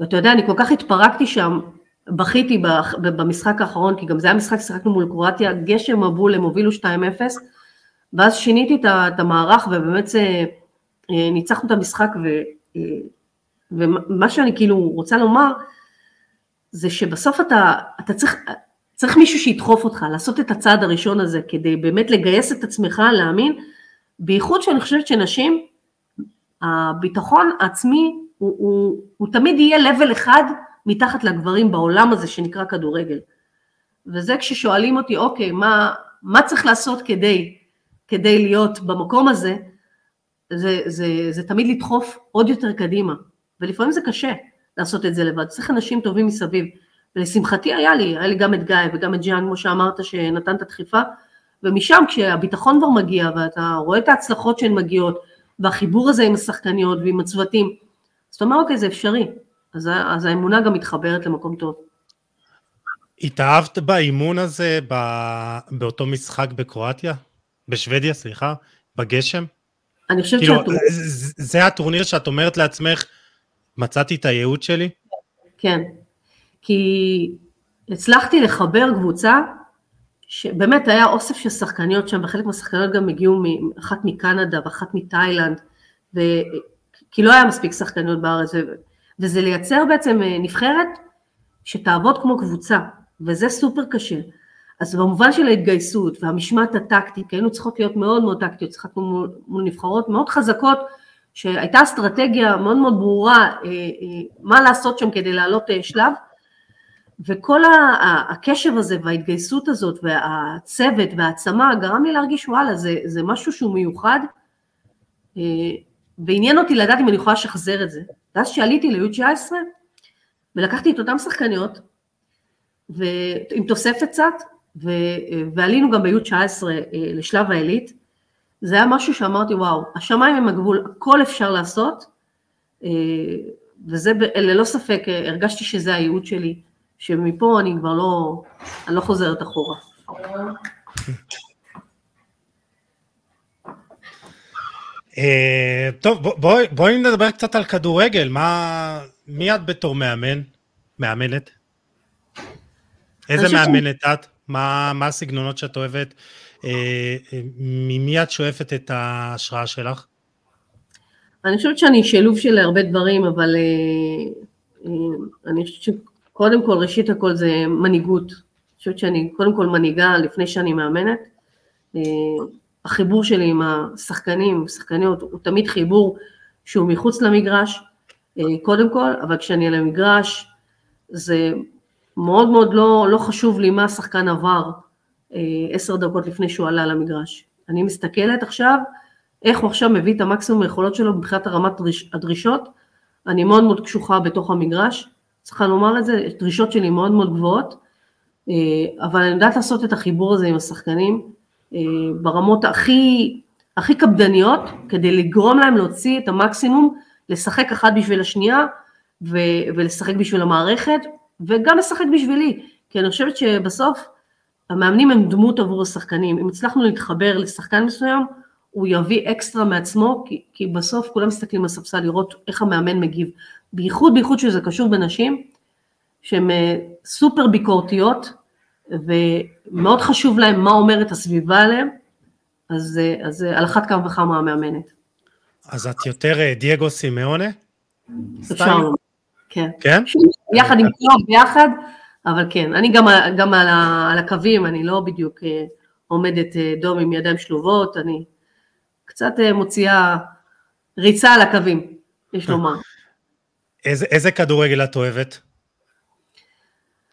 ואתה יודע, אני כל כך התפרקתי שם, בכיתי במשחק האחרון, כי גם זה היה משחק, שיחקנו מול קרואטיה, גשם מבול, הם הובילו 2-0, ואז שיניתי את המערך ובאמת אה, ניצחנו את המשחק ו, אה, ומה שאני כאילו רוצה לומר זה שבסוף אתה, אתה צריך, צריך מישהו שידחוף אותך, לעשות את הצעד הראשון הזה כדי באמת לגייס את עצמך, להאמין, בייחוד שאני חושבת שנשים, הביטחון העצמי הוא, הוא, הוא תמיד יהיה לבל אחד מתחת לגברים בעולם הזה שנקרא כדורגל. וזה כששואלים אותי, אוקיי, מה, מה צריך לעשות כדי כדי להיות במקום הזה, זה, זה, זה תמיד לדחוף עוד יותר קדימה, ולפעמים זה קשה לעשות את זה לבד, צריך אנשים טובים מסביב, ולשמחתי היה לי, היה לי גם את גיא וגם את ג'אן, כמו שאמרת, שנתן את הדחיפה, ומשם כשהביטחון כבר מגיע, ואתה רואה את ההצלחות שהן מגיעות, והחיבור הזה עם השחקניות ועם הצוותים, אז אתה אומר, אוקיי, זה אפשרי, אז, אז האמונה גם מתחברת למקום טוב.
התאהבת באימון הזה באותו משחק בקרואטיה? בשוודיה, סליחה? בגשם?
אני חושבת כאילו, שהטורניר...
זה הטורניר שאת אומרת לעצמך, מצאתי את הייעוד שלי?
כן, כי הצלחתי לחבר קבוצה שבאמת היה אוסף של שחקניות שם, וחלק מהשחקניות גם הגיעו, אחת מקנדה ואחת מתאילנד, ו... כי לא היה מספיק שחקניות בארץ, ו... וזה לייצר בעצם אה, נבחרת שתעבוד כמו קבוצה, וזה סופר קשה. אז במובן של ההתגייסות והמשמעת הטקטית, היינו צריכות להיות מאוד מאוד טקטיות, צריכות מול, מול נבחרות מאוד חזקות, שהייתה אסטרטגיה מאוד מאוד ברורה אה, אה, מה לעשות שם כדי לעלות אה, שלב, וכל הקשב הזה וההתגייסות הזאת והצוות והעצמה גרם לי להרגיש וואלה זה, זה משהו שהוא מיוחד. ועניין אותי לדעת אם אני יכולה לשחזר את זה. ואז שעליתי ל-U19 ולקחתי את אותן שחקניות עם תוספת קצת ועלינו גם ב-U19 לשלב העילית זה היה משהו שאמרתי וואו השמיים הם הגבול הכל אפשר לעשות וזה ללא ספק הרגשתי שזה הייעוד שלי שמפה אני כבר לא, אני לא חוזרת אחורה.
אה, טוב, בואי, נדבר קצת על כדורגל, מה, מי את בתור מאמן, מאמנת? איזה מאמנת את? מה הסגנונות שאת אוהבת? אה, ממי את שואפת את ההשראה שלך?
אני חושבת שאני שילוב של הרבה דברים, אבל אה, אני חושבת קודם כל, ראשית הכל זה מנהיגות. אני חושבת שאני קודם כל מנהיגה לפני שאני מאמנת. אה, החיבור שלי עם השחקנים, שחקניות, הוא תמיד חיבור שהוא מחוץ למגרש, אה, קודם כל, אבל כשאני על המגרש, זה מאוד מאוד לא, לא חשוב לי מה השחקן עבר אה, עשר דקות לפני שהוא עלה למגרש. אני מסתכלת עכשיו, איך הוא עכשיו מביא את המקסימום היכולות שלו מבחינת הרמת הדרישות, אני מאוד מאוד קשוחה בתוך המגרש, צריכה לומר את זה, דרישות שלי מאוד מאוד גבוהות, אה, אבל אני יודעת לעשות את החיבור הזה עם השחקנים אה, ברמות הכי, הכי קפדניות, כדי לגרום להם להוציא את המקסימום, לשחק אחת בשביל השנייה, ולשחק בשביל המערכת, וגם לשחק בשבילי, כי אני חושבת שבסוף המאמנים הם דמות עבור השחקנים, אם הצלחנו להתחבר לשחקן מסוים, הוא יביא אקסטרה מעצמו, כי, כי בסוף כולם מסתכלים על הספסל לראות איך המאמן מגיב. בייחוד בייחוד שזה קשור בנשים, שהן אה, סופר ביקורתיות, ומאוד חשוב להן מה אומרת הסביבה עליהן, אז, אה, אז אה, על אחת כמה וכמה המאמנת.
אז את יותר דייגו סימאונה?
אפשר כן.
כן?
יחד עם קלוב ביחד, אבל כן, אני גם, גם על, ה, על הקווים, אני לא בדיוק עומדת דום עם ידיים שלובות, אני קצת מוציאה ריצה על הקווים, יש לומר.
איזה, איזה כדורגל את אוהבת?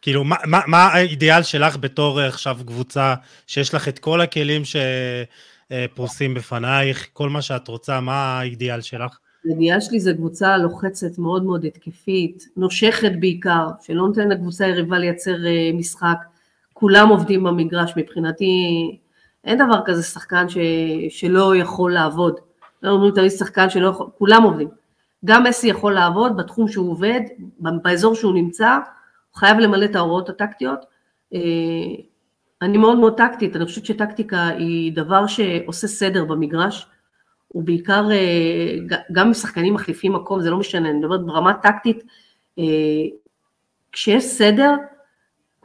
כאילו, מה, מה, מה האידיאל שלך בתור עכשיו קבוצה שיש לך את כל הכלים שפרוסים בפנייך, כל מה שאת רוצה, מה האידיאל שלך?
האידיאל שלי זה קבוצה לוחצת מאוד מאוד התקפית, נושכת בעיקר, שלא נותן לקבוצה יריבה לייצר אה, משחק, כולם עובדים במגרש, מבחינתי אין דבר כזה שחקן ש, שלא יכול לעבוד. לא אומרים תמיד שחקן שלא יכול, כולם עובדים. גם מסי יכול לעבוד בתחום שהוא עובד, באזור שהוא נמצא, הוא חייב למלא את ההוראות הטקטיות. אה, אני מאוד מאוד טקטית, אני חושבת שטקטיקה היא דבר שעושה סדר במגרש, הוא בעיקר, אה, גם אם שחקנים מחליפים מקום, זה לא משנה, אני מדברת ברמה טקטית, אה, כשיש סדר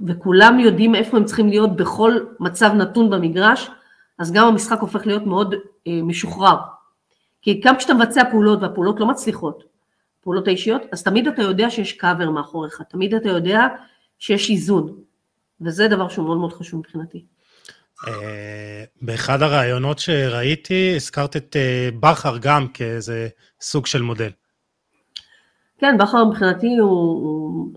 וכולם יודעים איפה הם צריכים להיות בכל מצב נתון במגרש, אז גם המשחק הופך להיות מאוד משוחרר. כי גם כשאתה מבצע פעולות והפעולות לא מצליחות, פעולות האישיות, אז תמיד אתה יודע שיש קאבר מאחוריך, תמיד אתה יודע שיש איזון, וזה דבר שהוא מאוד מאוד חשוב מבחינתי.
אה, באחד הראיונות שראיתי, הזכרת את אה, בכר גם כאיזה סוג של מודל.
כן, בכר מבחינתי הוא, הוא...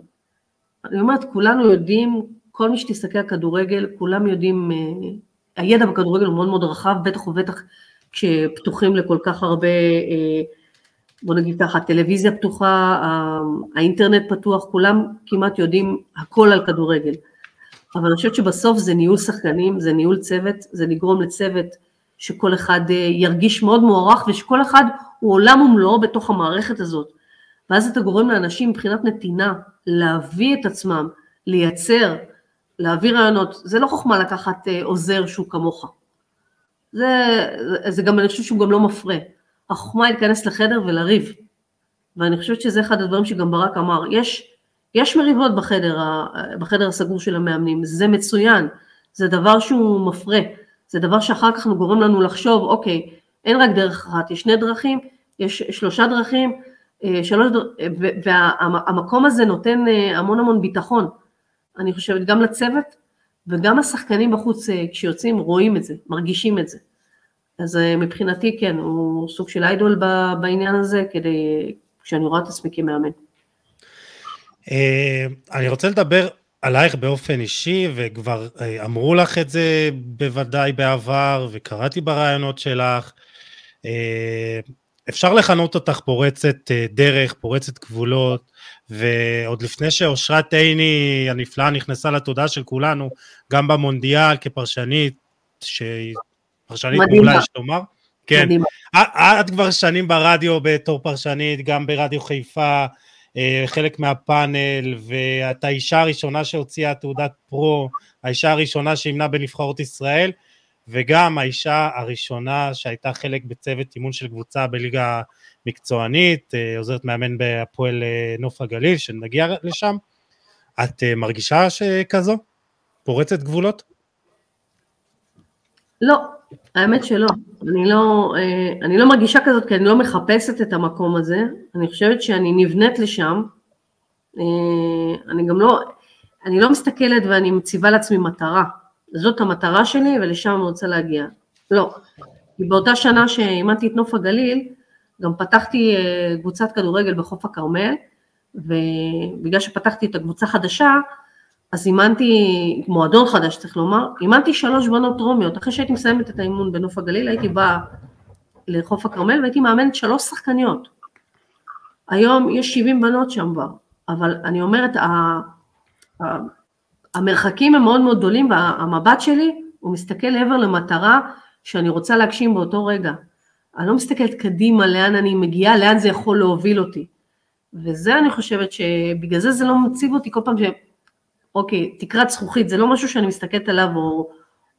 אני אומרת, כולנו יודעים, כל מי שתסתכל על כדורגל, כולם יודעים, אה, הידע בכדורגל הוא מאוד מאוד רחב, בטח ובטח כשפתוחים לכל כך הרבה, בוא נגיד ככה, טלוויזיה פתוחה, האינטרנט פתוח, כולם כמעט יודעים הכל על כדורגל. אבל אני חושבת שבסוף זה ניהול שחקנים, זה ניהול צוות, זה לגרום לצוות שכל אחד אה, ירגיש מאוד מוערך ושכל אחד הוא עולם ומלואו בתוך המערכת הזאת. ואז אתה גורם לאנשים מבחינת נתינה להביא את עצמם, לייצר, להביא רעיונות. זה לא חוכמה לקחת אה, עוזר שהוא כמוך. זה, זה גם, אני חושבת שהוא גם לא מפרה. החוכמה היא להיכנס לחדר ולריב. ואני חושבת שזה אחד הדברים שגם ברק אמר. יש, יש מריבות בחדר, בחדר הסגור של המאמנים, זה מצוין, זה דבר שהוא מפרה. זה דבר שאחר כך גורם לנו לחשוב, אוקיי, אין רק דרך אחת, יש שני דרכים, יש שלושה דרכים, אה, שלוש דרכים, והמקום הזה נותן אה, המון המון ביטחון, אני חושבת, גם לצוות וגם השחקנים בחוץ אה, כשיוצאים רואים את זה, מרגישים את זה. אז מבחינתי כן, הוא סוג של איידול בעניין הזה, כדי, כשאני רואה את עצמי כמאמן.
אני רוצה לדבר עלייך באופן אישי, וכבר אה, אמרו לך את זה בוודאי בעבר, וקראתי ברעיונות שלך. אה, אפשר לכנות אותך פורצת אה, דרך, פורצת גבולות, ועוד לפני שאושרת עיני הנפלאה נכנסה לתודעה של כולנו, גם במונדיאל כפרשנית, שהיא פרשנית מעולה יש לומר. כן, מדהימה. את כבר שנים ברדיו בתור פרשנית, גם ברדיו חיפה, אה, חלק מהפאנל, ואת האישה הראשונה שהוציאה תעודת פרו, האישה הראשונה שימנה בנבחרות ישראל, וגם האישה הראשונה שהייתה חלק בצוות אימון של קבוצה בליגה מקצוענית, אה, עוזרת מאמן בהפועל אה, נוף הגליל, שנגיע לשם. את מרגישה שכזו? פורצת גבולות?
לא, האמת שלא. אני לא, אה, אני לא מרגישה כזאת כי אני לא מחפשת את המקום הזה. אני חושבת שאני נבנית לשם. אה, אני גם לא, אני לא מסתכלת ואני מציבה לעצמי מטרה. זאת המטרה שלי ולשם אני רוצה להגיע. לא. כי באותה שנה שאימנתי את נוף הגליל, גם פתחתי אה, קבוצת כדורגל בחוף הכרמל, ובגלל שפתחתי את הקבוצה חדשה, אז אימנתי, מועדון חדש צריך לומר, אימנתי שלוש בנות רומיות, אחרי שהייתי מסיימת את האימון בנוף הגליל, הייתי באה לחוף הכרמל והייתי מאמנת שלוש שחקניות. היום יש 70 בנות שם כבר, אבל אני אומרת, המרחקים הם מאוד מאוד גדולים והמבט שלי הוא מסתכל לעבר למטרה שאני רוצה להגשים באותו רגע. אני לא מסתכלת קדימה לאן אני מגיעה, לאן זה יכול להוביל אותי. וזה אני חושבת שבגלל זה זה לא מציב אותי כל פעם ש... אוקיי, תקרת זכוכית, זה לא משהו שאני מסתכלת עליו או,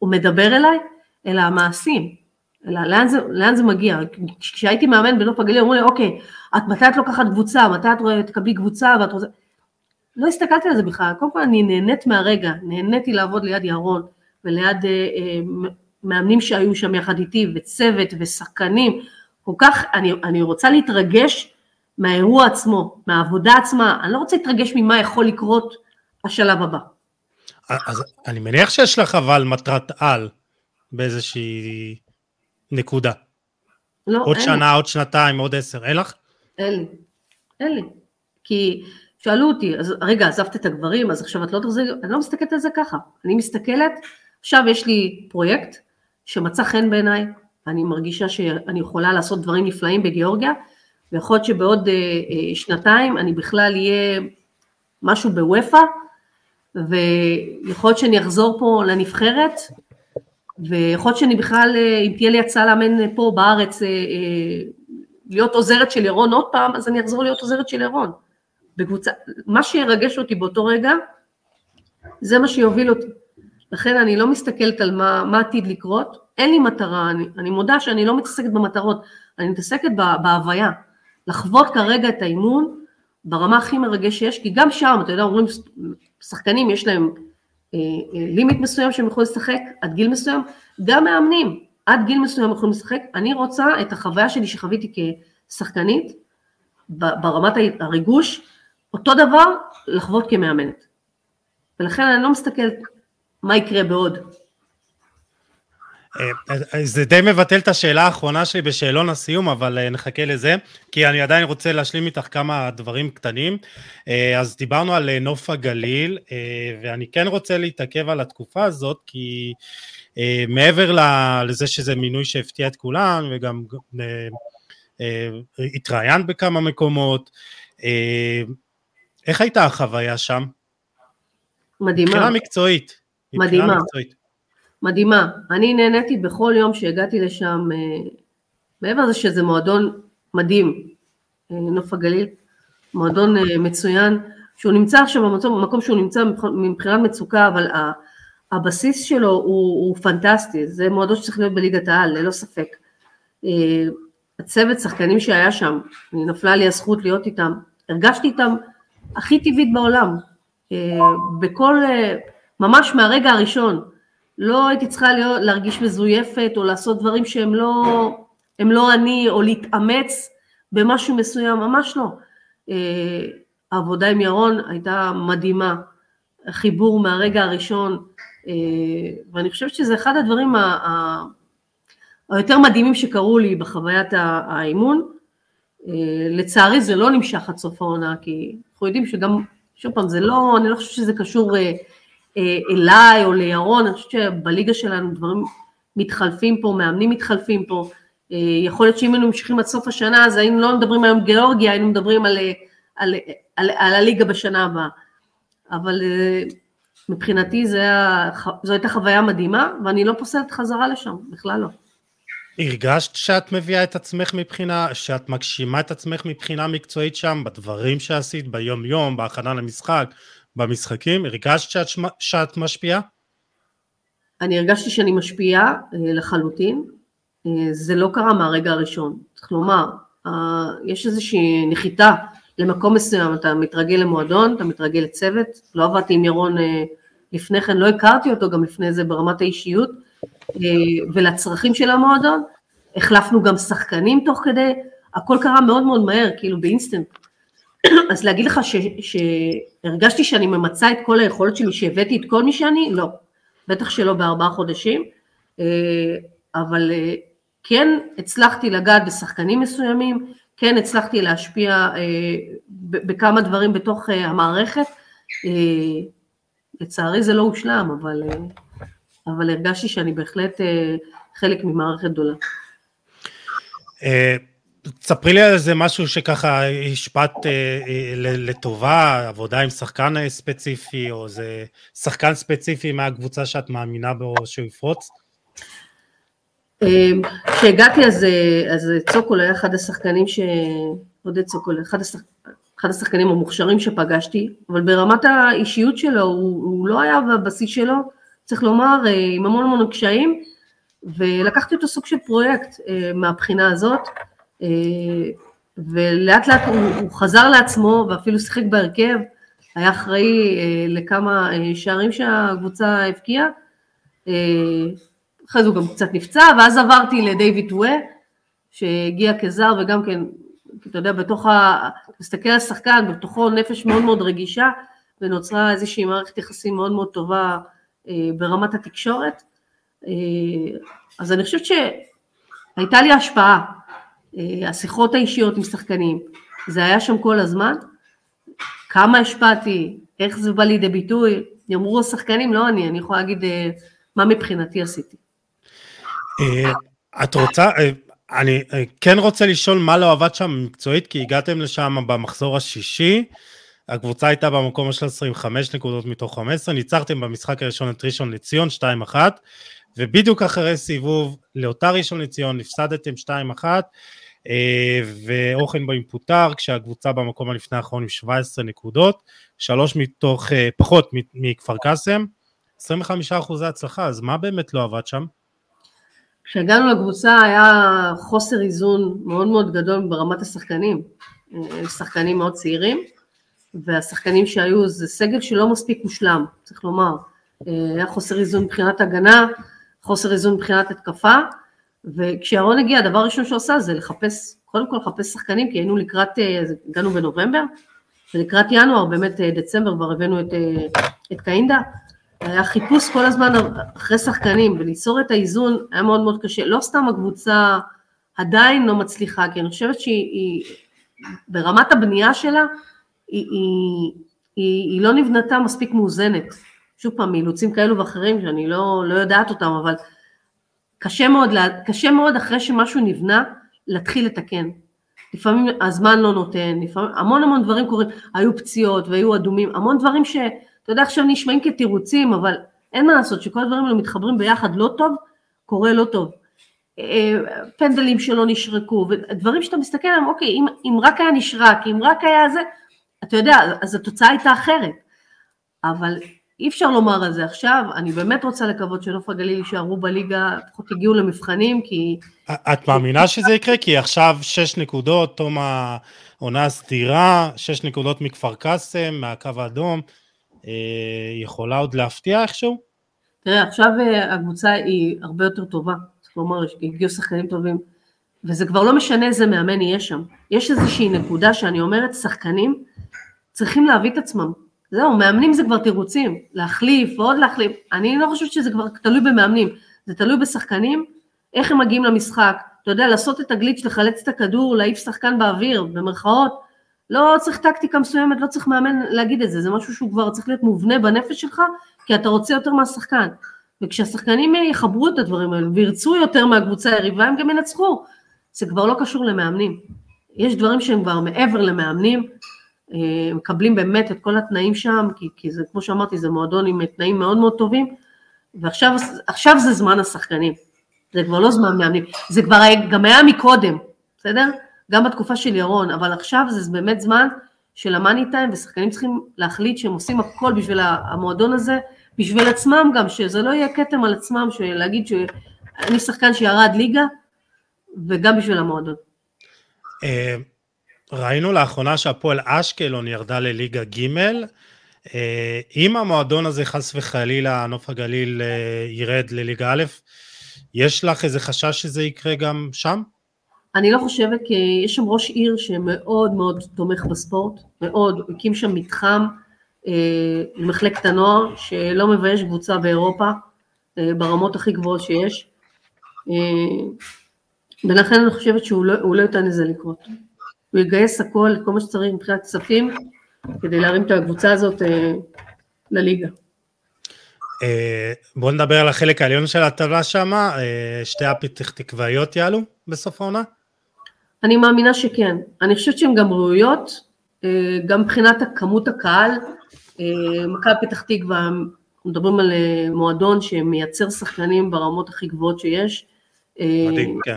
או מדבר אליי, אלא המעשים, אלא לאן זה, לאן זה מגיע. כשהייתי מאמן בנוף הגליל, אמרו לי, אוקיי, את מתי את לוקחת קבוצה, מתי את תקבלי קבוצה, ואת רוצה... לא הסתכלתי על זה בכלל, קודם כל אני נהנית מהרגע, נהניתי לעבוד ליד ירון וליד אה, אה, מאמנים שהיו שם יחד איתי, וצוות ושחקנים, כל כך, אני, אני רוצה להתרגש מהאירוע עצמו, מהעבודה עצמה, אני לא רוצה להתרגש ממה יכול לקרות השלב הבא.
אז אני מניח שיש לך אבל מטרת על באיזושהי נקודה. לא, עוד שנה, לי. עוד שנתיים, עוד עשר, אין לך?
אין לי, אין לי. כי שאלו אותי, אז רגע, עזבת את הגברים, אז עכשיו את לא תחזרי, אני לא מסתכלת על זה ככה. אני מסתכלת, עכשיו יש לי פרויקט שמצא חן בעיניי, אני מרגישה שאני יכולה לעשות דברים נפלאים בגיאורגיה, ויכול להיות שבעוד אה, אה, שנתיים אני בכלל אהיה משהו בוופא, ויכול להיות שאני אחזור פה לנבחרת, ויכול להיות שאני בכלל, אה, אם תהיה לי הצעה לאמן פה בארץ, אה, אה, להיות עוזרת של ירון עוד פעם, אז אני אחזור להיות עוזרת של ירון. בקבוצה, מה שירגש אותי באותו רגע, זה מה שיוביל אותי. לכן אני לא מסתכלת על מה, מה עתיד לקרות, אין לי מטרה, אני, אני מודה שאני לא מתעסקת במטרות, אני מתעסקת בהוויה. לחוות כרגע את האימון ברמה הכי מרגש שיש, כי גם שם, אתה יודע, אומרים שחקנים יש להם אה, אה, לימיט מסוים שהם יכולים לשחק עד גיל מסוים, גם מאמנים עד גיל מסוים יכולים לשחק, אני רוצה את החוויה שלי שחוויתי כשחקנית, ברמת הריגוש, אותו דבר לחוות כמאמנת. ולכן אני לא מסתכלת מה יקרה בעוד.
אה, זה די מבטל את השאלה האחרונה שלי בשאלון הסיום, אבל אה, נחכה לזה, כי אני עדיין רוצה להשלים איתך כמה דברים קטנים. אה, אז דיברנו על נוף הגליל, ואני כן רוצה להתעכב על התקופה הזאת, כי מעבר לזה שזה מינוי שהפתיע את כולם, וגם התראיינת בכמה מקומות, איך הייתה החוויה שם?
מדהימה.
מבחינה מקצועית.
מדהימה. מקצועית. מדהימה. אני נהניתי בכל יום שהגעתי לשם, אה, מעבר לזה שזה מועדון מדהים, אה, נוף הגליל, מועדון אה, מצוין, שהוא נמצא עכשיו במקום שהוא נמצא מבחינת מצוקה, אבל הבסיס שלו הוא, הוא פנטסטי, זה מועדון שצריך להיות בליגת העל, ללא ספק. הצוות שחקנים שהיה שם, נפלה לי הזכות להיות איתם, הרגשתי איתם הכי טבעית בעולם, בכל, ממש מהרגע הראשון, לא הייתי צריכה להיות, להרגיש מזויפת או לעשות דברים שהם לא, הם לא אני, או להתאמץ במשהו מסוים, ממש לא. אה, העבודה עם ירון הייתה מדהימה, חיבור מהרגע הראשון, אה, ואני חושבת שזה אחד הדברים היותר מדהימים שקרו לי בחוויית האימון. אה, לצערי זה לא נמשך עד סוף העונה, כי אנחנו יודעים שגם, שוב פעם, זה לא, אני לא חושבת שזה קשור אליי או לירון, אני חושבת שבליגה שלנו דברים מתחלפים פה, מאמנים מתחלפים פה, אה, יכול להיות שאם היינו ממשיכים עד סוף השנה, אז היינו לא מדברים היום גיאורגיה, היינו מדברים על, אה, על, על, על הליגה בשנה הבאה. אבל מבחינתי זה היה, זו הייתה חוויה מדהימה, ואני לא פוסלת חזרה לשם, בכלל לא.
הרגשת שאת מביאה את עצמך מבחינה, שאת מגשימה את עצמך מבחינה מקצועית שם, בדברים שעשית ביום יום, בהכנה למשחק, במשחקים? הרגשת שאת, שאת משפיעה?
אני הרגשתי שאני משפיעה אה, לחלוטין. אה, זה לא קרה מהרגע הראשון. צריך לומר, אה, יש איזושהי נחיתה למקום מסוים, אתה מתרגל למועדון, אתה מתרגל לצוות, לא עבדתי עם ירון לפני כן, לא הכרתי אותו גם לפני זה ברמת האישיות, ולצרכים של המועדון, החלפנו גם שחקנים תוך כדי, הכל קרה מאוד מאוד מהר, כאילו באינסטנט. אז להגיד לך ש, שהרגשתי שאני ממצה את כל היכולת שלי, שהבאתי את כל מי שאני? לא. בטח שלא בארבעה חודשים, אה, אבל אה, כן הצלחתי לגעת בשחקנים מסוימים, כן הצלחתי להשפיע אה, בכמה דברים בתוך המערכת. לצערי זה לא הושלם, אבל, אבל הרגשתי שאני בהחלט חלק ממערכת גדולה.
תספרי לי על איזה משהו שככה השפעת אה, אה, לטובה, עבודה עם שחקן ספציפי, או איזה שחקן ספציפי מהקבוצה שאת מאמינה בו שהוא יפרוץ?
אמ, כשהגעתי אז, אה, אז צוקול היה אחד השחקנים ש... עודד צוקול, אחד, השח... אחד השחקנים המוכשרים שפגשתי, אבל ברמת האישיות שלו, הוא, הוא לא היה בבסיס שלו, צריך לומר, אה, עם המון המון קשיים, ולקחתי אותו סוג של פרויקט אה, מהבחינה הזאת. אה, ולאט לאט הוא, הוא חזר לעצמו ואפילו שיחק בהרכב, היה אחראי אה, לכמה אה, שערים שהקבוצה הבקיעה, אחרי זה הוא גם קצת נפצע, ואז עברתי לדייוויד ווה, שהגיע כזר וגם כן, אתה יודע, בתוך ה... מסתכל על שחקן, בתוכו נפש מאוד מאוד רגישה, ונוצרה איזושהי מערכת יחסים מאוד מאוד טובה ברמת התקשורת. אז אני חושבת שהייתה לי השפעה השיחות האישיות עם שחקנים, זה היה שם כל הזמן. כמה השפעתי, איך זה בא לידי ביטוי, יאמרו השחקנים, לא אני, אני יכולה להגיד אה, מה מבחינתי עשיתי.
אה, את רוצה, אני כן רוצה לשאול מה לא עבד שם מקצועית, כי הגעתם לשם במחזור השישי, הקבוצה הייתה במקום ה-13 עם 5 נקודות מתוך 15, ניצחתם במשחק הראשון את ראשון לציון 2-1, ובדיוק אחרי סיבוב לאותה ראשון לציון הפסדתם 2-1, אה, ואוכנבוים פוטר כשהקבוצה במקום הלפני האחרון עם 17 נקודות, שלוש מתוך, אה, פחות מכפר קאסם, 25 אחוזי הצלחה, אז מה באמת לא עבד שם?
כשהגענו לקבוצה היה חוסר איזון מאוד מאוד גדול ברמת השחקנים, אה, שחקנים מאוד צעירים, והשחקנים שהיו זה סגל שלא מספיק מושלם, צריך לומר, היה חוסר איזון מבחינת הגנה, חוסר איזון מבחינת התקפה, וכשאהרון הגיע, הדבר הראשון שהוא עשה זה לחפש, קודם כל לחפש שחקנים, כי היינו לקראת, אה, הגענו בנובמבר, ולקראת ינואר, באמת אה, דצמבר כבר הבאנו את, אה, את קאינדה, היה חיפוש כל הזמן אחרי שחקנים, וליצור את האיזון היה מאוד מאוד קשה. לא סתם הקבוצה עדיין לא מצליחה, כי אני חושבת שהיא, ברמת הבנייה שלה, היא, היא, היא, היא לא נבנתה מספיק מאוזנת. שוב פעם, מאילוצים כאלו ואחרים שאני לא, לא יודעת אותם, אבל קשה מאוד, קשה מאוד אחרי שמשהו נבנה, להתחיל לתקן. לפעמים הזמן לא נותן, לפעמים המון המון דברים קורים, היו פציעות והיו אדומים, המון דברים שאתה יודע עכשיו נשמעים כתירוצים, אבל אין מה לעשות, שכל הדברים האלה מתחברים ביחד לא טוב, קורה לא טוב. אה, פנדלים שלא נשרקו, ודברים שאתה מסתכל עליהם, אוקיי, אם, אם רק היה נשרק, אם רק היה זה, אתה יודע, אז התוצאה הייתה אחרת. אבל אי אפשר לומר על זה עכשיו, אני באמת רוצה לקוות שנוף הגליל יישארו בליגה, לפחות יגיעו למבחנים, כי...
את מאמינה שזה יקרה? כי עכשיו שש נקודות, תום העונה הסדירה, שש נקודות מכפר קאסם, מהקו האדום, אה, יכולה עוד להפתיע איכשהו?
תראה, עכשיו אה, הקבוצה היא הרבה יותר טובה, זאת אומרת, הגיעו שחקנים טובים, וזה כבר לא משנה איזה מאמן יהיה שם. יש איזושהי נקודה שאני אומרת, שחקנים צריכים להביא את עצמם. זהו, מאמנים זה כבר תירוצים, להחליף ועוד להחליף. אני לא חושבת שזה כבר תלוי במאמנים, זה תלוי בשחקנים, איך הם מגיעים למשחק. אתה יודע, לעשות את הגליץ', לחלץ את הכדור, להעיף שחקן באוויר, במרכאות, לא צריך טקטיקה מסוימת, לא צריך מאמן להגיד את זה, זה משהו שהוא כבר צריך להיות מובנה בנפש שלך, כי אתה רוצה יותר מהשחקן. וכשהשחקנים יחברו את הדברים האלו וירצו יותר מהקבוצה היריבה, הם גם ינצחו. זה כבר לא קשור למאמנים. יש דברים שהם כבר מעבר למאמנים, מקבלים באמת את כל התנאים שם, כי, כי זה, כמו שאמרתי, זה מועדון עם תנאים מאוד מאוד טובים, ועכשיו זה זמן השחקנים, זה כבר לא זמן מאמנים, זה כבר גם היה מקודם, בסדר? גם בתקופה של ירון, אבל עכשיו זה באמת זמן של המאני טיים, ושחקנים צריכים להחליט שהם עושים הכל בשביל המועדון הזה, בשביל עצמם גם, שזה לא יהיה כתם על עצמם, להגיד שאני שחקן שירד ליגה, וגם בשביל המועדון.
ראינו לאחרונה שהפועל אשקלון ירדה לליגה ג' אה, אם המועדון הזה חס וחלילה, נוף הגליל אה, ירד לליגה א', יש לך איזה חשש שזה יקרה גם שם?
אני לא חושבת, כי יש שם ראש עיר שמאוד מאוד תומך בספורט, מאוד, הוא הקים שם מתחם אה, למחלקת הנוער, שלא מבייש קבוצה באירופה, ברמות הכי גבוהות שיש, ולכן אני חושבת שהוא לא, לא ייתן לזה לקרות. הוא יגייס הכל, כל מה שצריך מבחינת כספים, כדי להרים את הקבוצה הזאת אה, לליגה.
אה, בואו נדבר על החלק העליון של הטבלה שם, אה, שתי הפתח תקוואיות יעלו בסוף העונה?
אני מאמינה שכן. אני חושבת שהן גם ראויות, גם מבחינת כמות הקהל. מכבי פתח תקווה, אנחנו מדברים על מועדון שמייצר שחקנים ברמות הכי גבוהות שיש.
מדהים, כן.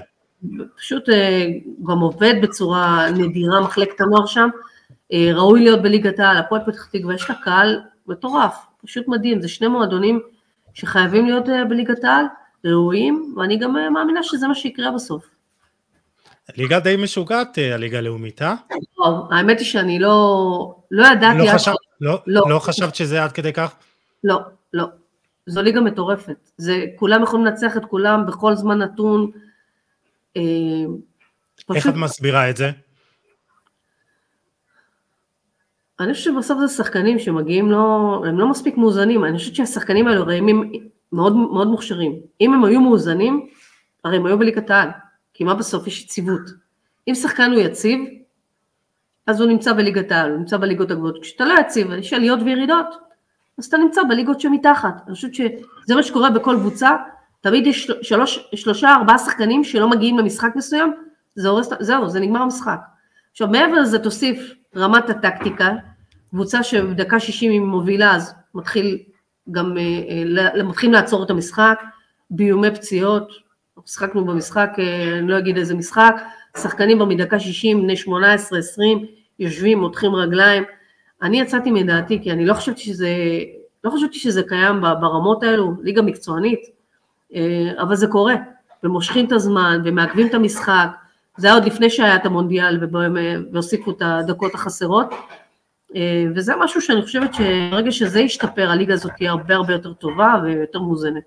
פשוט אה, גם עובד בצורה נדירה, מחלקת הנוער שם, אה, ראוי להיות בליגת העל, הפועל פתח תקווה, יש לה קהל מטורף, פשוט מדהים, זה שני מועדונים שחייבים להיות אה, בליגת העל, ראויים, ואני גם מאמינה שזה מה שיקרה בסוף.
ליגה די משוגעת, הליגה הלאומית, אה?
האמת היא שאני לא, לא ידעתי...
לא, חשב, לא, לא. לא חשבת שזה עד כדי כך?
לא, לא. זו ליגה מטורפת. זה, כולם יכולים לנצח את כולם בכל זמן נתון.
אה, איך את מסבירה את זה?
אני חושבת שבסוף זה שחקנים שמגיעים לא, הם לא מספיק מאוזנים, אני חושבת שהשחקנים האלו הרי הם מאוד, מאוד מוכשרים. אם הם היו מאוזנים, הרי הם היו בליגת העל, כי מה בסוף יש יציבות. אם שחקן הוא יציב, אז הוא נמצא בליגת העל, הוא נמצא בליגות הגבוהות. כשאתה לא יציב, יש עליות וירידות, אז אתה נמצא בליגות שמתחת. אני חושבת שזה מה שקורה בכל קבוצה, תמיד יש שלוש, שלושה, ארבעה שחקנים שלא מגיעים למשחק מסוים, זה הורס, זהו, זה נגמר המשחק. עכשיו מעבר לזה תוסיף רמת הטקטיקה, קבוצה שבדקה 60 היא מובילה אז מתחיל גם, אה, אה, מתחילים לעצור את המשחק, באיומי פציעות, שיחקנו במשחק, אה, אני לא אגיד איזה משחק, שחקנים כבר מדקה 60, בני 18, 20, יושבים, מותחים רגליים. אני יצאתי מדעתי כי אני לא חשבתי שזה, לא חשבתי שזה קיים ברמות האלו, ליגה מקצוענית, אבל זה קורה, ומושכים את הזמן, ומעכבים את המשחק, זה היה עוד לפני שהיה את המונדיאל, והוסיפו את הדקות החסרות, אה, וזה משהו שאני חושבת שברגע שזה ישתפר, הליגה הזאת תהיה הרבה הרבה יותר טובה ויותר מאוזנת.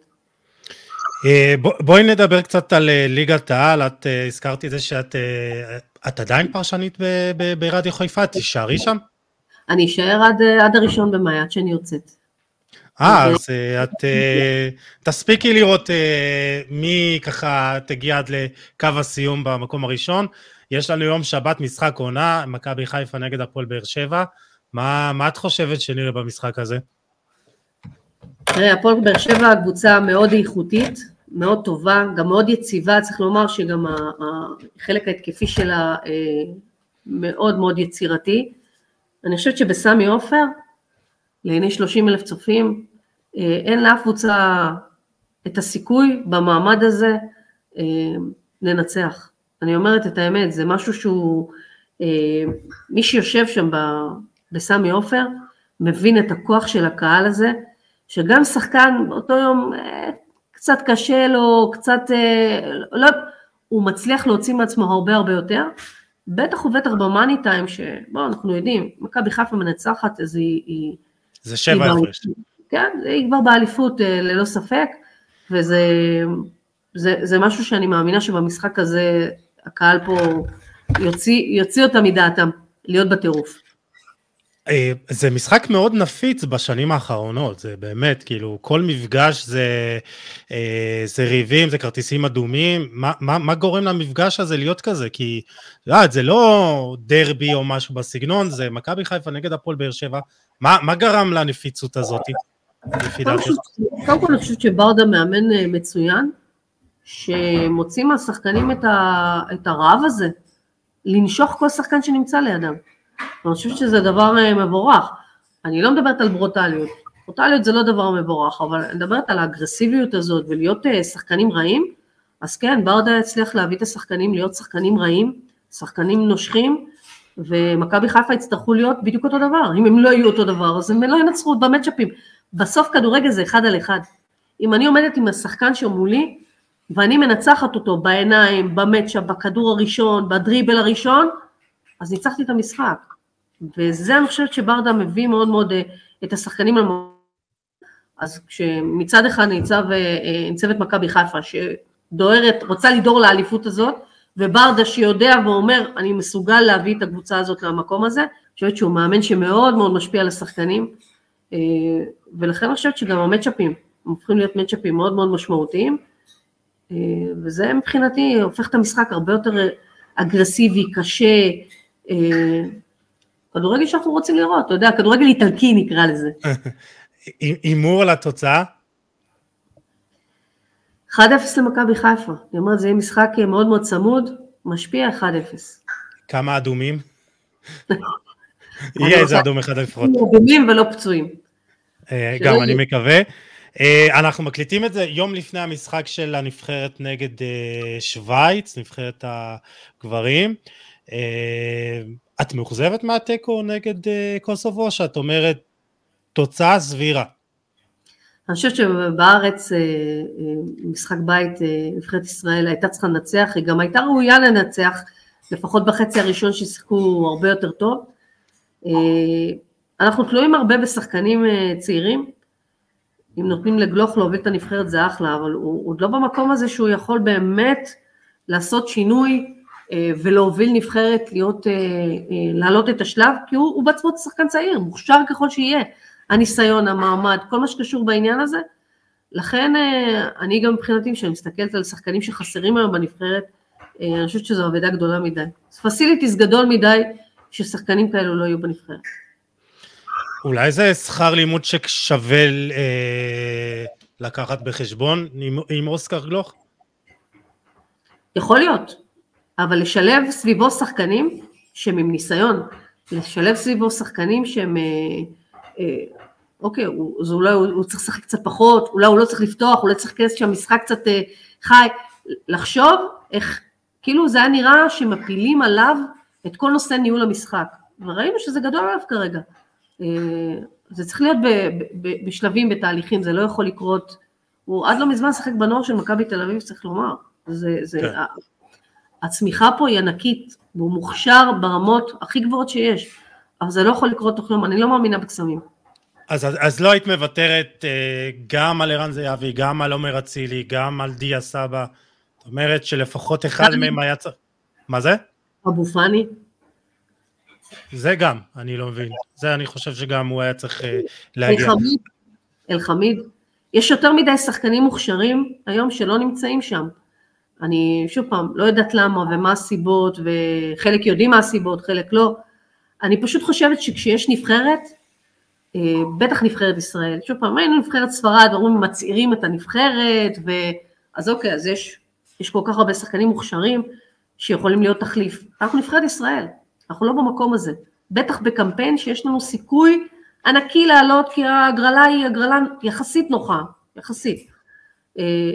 אה, בואי נדבר קצת על ליגת העל, את הזכרתי את זה שאת את עדיין פרשנית ברדיו חיפה, תישארי שם?
אני אשאר עד, עד הראשון במאי, עד שאני יוצאת.
אה, אז את תספיקי לראות מי ככה תגיע עד לקו הסיום במקום הראשון. יש לנו יום שבת משחק עונה, מכבי חיפה נגד הפועל באר שבע. מה, מה את חושבת שנראה במשחק הזה?
תראה, הפועל באר שבע קבוצה מאוד איכותית, מאוד טובה, גם מאוד יציבה, צריך לומר שגם החלק ההתקפי שלה אה, מאוד מאוד יצירתי. אני חושבת שבסמי עופר, לעיני 30 אלף צופים, אה, אין לאף קבוצה את הסיכוי במעמד הזה אה, לנצח. אני אומרת את האמת, זה משהו שהוא, מי שיושב שם בסמי עופר, מבין את הכוח של הקהל הזה, שגם שחקן באותו יום אה, קצת קשה לו, קצת, אה, לא, הוא מצליח להוציא מעצמו הרבה הרבה יותר, בטח ובטח במאני טיים, שבואו אנחנו יודעים, מכבי חיפה מנצחת אז היא...
זה שבע הפרש.
כן, היא כבר באליפות אה, ללא ספק, וזה זה, זה משהו שאני מאמינה שבמשחק הזה הקהל פה יוציא, יוציא אותם מדעתם, להיות בטירוף.
אה, זה משחק מאוד נפיץ בשנים האחרונות, זה באמת, כאילו, כל מפגש זה, אה, זה ריבים, זה כרטיסים אדומים, מה, מה, מה גורם למפגש הזה להיות כזה? כי, לא, זה לא דרבי או משהו בסגנון, זה מכבי חיפה נגד הפועל באר שבע, מה, מה גרם לנפיצות הזאת,
קודם כל אני חושבת שברדה מאמן אה, מצוין, שמוציא מהשחקנים את הרעב הזה, לנשוך כל שחקן שנמצא לידם. ואני חושבת שזה דבר אה, מבורך. אני לא מדברת על ברוטליות, ברוטליות זה לא דבר מבורך, אבל אני מדברת על האגרסיביות הזאת ולהיות אה, שחקנים רעים, אז כן, ברדה הצליח להביא את השחקנים להיות שחקנים רעים, שחקנים נושכים, ומכבי חיפה יצטרכו להיות בדיוק אותו דבר. אם הם לא יהיו אותו דבר, אז הם לא ינצחו במצ'אפים. בסוף כדורגל זה אחד על אחד. אם אני עומדת עם השחקן שמולי, ואני מנצחת אותו בעיניים, במצ'אפ, בכדור הראשון, בדריבל הראשון, אז ניצחתי את המשחק. וזה אני חושבת שברדה מביא מאוד מאוד אה, את השחקנים למ... אז כשמצד אחד ניצב אה, אה, ניצבת מכבי חיפה שדוהרת, רוצה לדור לאליפות הזאת, וברדה שיודע ואומר אני מסוגל להביא את הקבוצה הזאת למקום הזה, אני חושבת שהוא מאמן שמאוד מאוד משפיע על השחקנים, ולכן אני חושבת שגם המצ'אפים, הם הופכים להיות מצ'אפים מאוד מאוד משמעותיים, וזה מבחינתי הופך את המשחק הרבה יותר אגרסיבי, קשה, כדורגל שאנחנו רוצים לראות, אתה יודע, כדורגל איטלקי נקרא לזה.
הימור על התוצאה?
1-0 למכבי חיפה, אני אומרת, זה יהיה משחק מאוד מאוד צמוד, משפיע 1-0.
כמה אדומים? יהיה איזה אדום אחד לפחות.
אדומים ולא פצועים.
אה, גם אני מקווה. אה, אנחנו מקליטים את זה יום לפני המשחק של הנבחרת נגד אה, שווייץ, נבחרת הגברים. את מאוכזבת מהתיקו נגד אה, קוסובו, שאת אומרת תוצאה סבירה?
אני חושבת שבארץ אה, אה, משחק בית נבחרת ישראל הייתה צריכה לנצח, היא גם הייתה ראויה לנצח, לפחות בחצי הראשון ששיחקו הרבה יותר טוב. אנחנו תלויים הרבה בשחקנים צעירים, אם נותנים לגלוך להוביל את הנבחרת זה אחלה, אבל הוא עוד לא במקום הזה שהוא יכול באמת לעשות שינוי אה, ולהוביל נבחרת להיות, אה, אה, להעלות את השלב, כי הוא, הוא בעצמו שחקן צעיר, מוכשר ככל שיהיה, הניסיון, המעמד, כל מה שקשור בעניין הזה. לכן אני גם מבחינתי, כשאני מסתכלת על שחקנים שחסרים היום בנבחרת, אני חושבת שזו אבדה גדולה מדי. פסיליטיס גדול מדי ששחקנים כאלו לא יהיו בנבחרת.
אולי זה שכר לימוד ששווה אה, לקחת בחשבון עם, עם אוסקר גלוך?
יכול להיות, אבל לשלב סביבו שחקנים שהם עם ניסיון, לשלב סביבו שחקנים שהם, אה, אה, אוקיי, הוא, אז אולי הוא, הוא צריך לשחק קצת פחות, אולי הוא לא צריך לפתוח, אולי צריך להיכנס שהמשחק קצת אה, חי, לחשוב איך, כאילו זה היה נראה שמפילים עליו את כל נושא ניהול המשחק, וראינו שזה גדול עליו כרגע. אה, זה צריך להיות ב, ב, ב, בשלבים, בתהליכים, זה לא יכול לקרות, הוא עד לא מזמן שיחק בנוער של מכבי תל אביב, צריך לומר, זה, זה, כן. הצמיחה פה היא ענקית, והוא מוכשר ברמות הכי גבוהות שיש, אבל זה לא יכול לקרות תוך יום, אני לא מאמינה בקסמים.
אז, אז, אז לא היית מוותרת אה, גם על ערן זהבי, גם על עומר אצילי, גם על דיה סבא, זאת אומרת שלפחות אחד מהם היה צריך... מה זה?
אבו פאני.
זה גם, אני לא מבין. זה אני חושב שגם הוא היה צריך אה, להגיע.
אלחמיד. יש יותר מדי שחקנים מוכשרים היום שלא נמצאים שם. אני שוב פעם, לא יודעת למה ומה הסיבות, וחלק יודעים מה הסיבות, חלק לא. אני פשוט חושבת שכשיש נבחרת, בטח נבחרת ישראל, שוב פעם, היינו נבחרת ספרד, אומרים מצעירים את הנבחרת, ו... אז אוקיי, אז יש, יש כל כך הרבה שחקנים מוכשרים שיכולים להיות תחליף. אנחנו נבחרת ישראל, אנחנו לא במקום הזה. בטח בקמפיין שיש לנו סיכוי ענקי לעלות, כי ההגרלה היא הגרלה יחסית נוחה, יחסית. אה,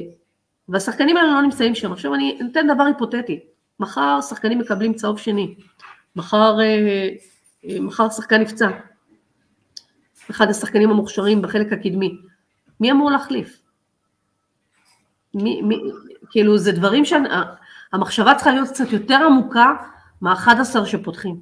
והשחקנים האלה לא נמצאים שם. עכשיו אני אתן דבר היפותטי, מחר שחקנים מקבלים צהוב שני, מחר, אה, אה, מחר שחקן נפצע, אחד השחקנים המוכשרים בחלק הקדמי, מי אמור להחליף? מי, מי, כאילו זה דברים שהמחשבה צריכה להיות קצת יותר עמוקה מה-11 שפותחים.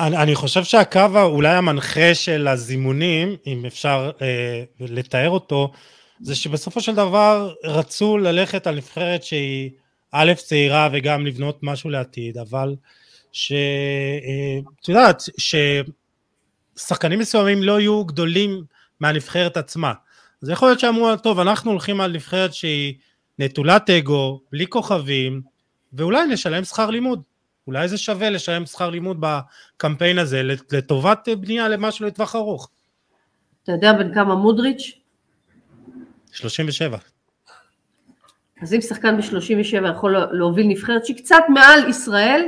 אני, אני חושב שהקו אולי המנחה של הזימונים, אם אפשר אה, לתאר אותו, זה שבסופו של דבר רצו ללכת על נבחרת שהיא א' צעירה וגם לבנות משהו לעתיד, אבל שאת אה, יודעת, ששחקנים מסוימים לא יהיו גדולים מהנבחרת עצמה. אז יכול להיות שאמרו, טוב, אנחנו הולכים על נבחרת שהיא נטולת אגו, בלי כוכבים, ואולי נשלם שכר לימוד. אולי זה שווה לשלם שכר לימוד בקמפיין הזה לטובת בנייה למשהו לטווח ארוך.
אתה יודע בין כמה מודריץ'?
37.
אז אם שחקן ב-37 יכול להוביל נבחרת שהיא קצת מעל ישראל,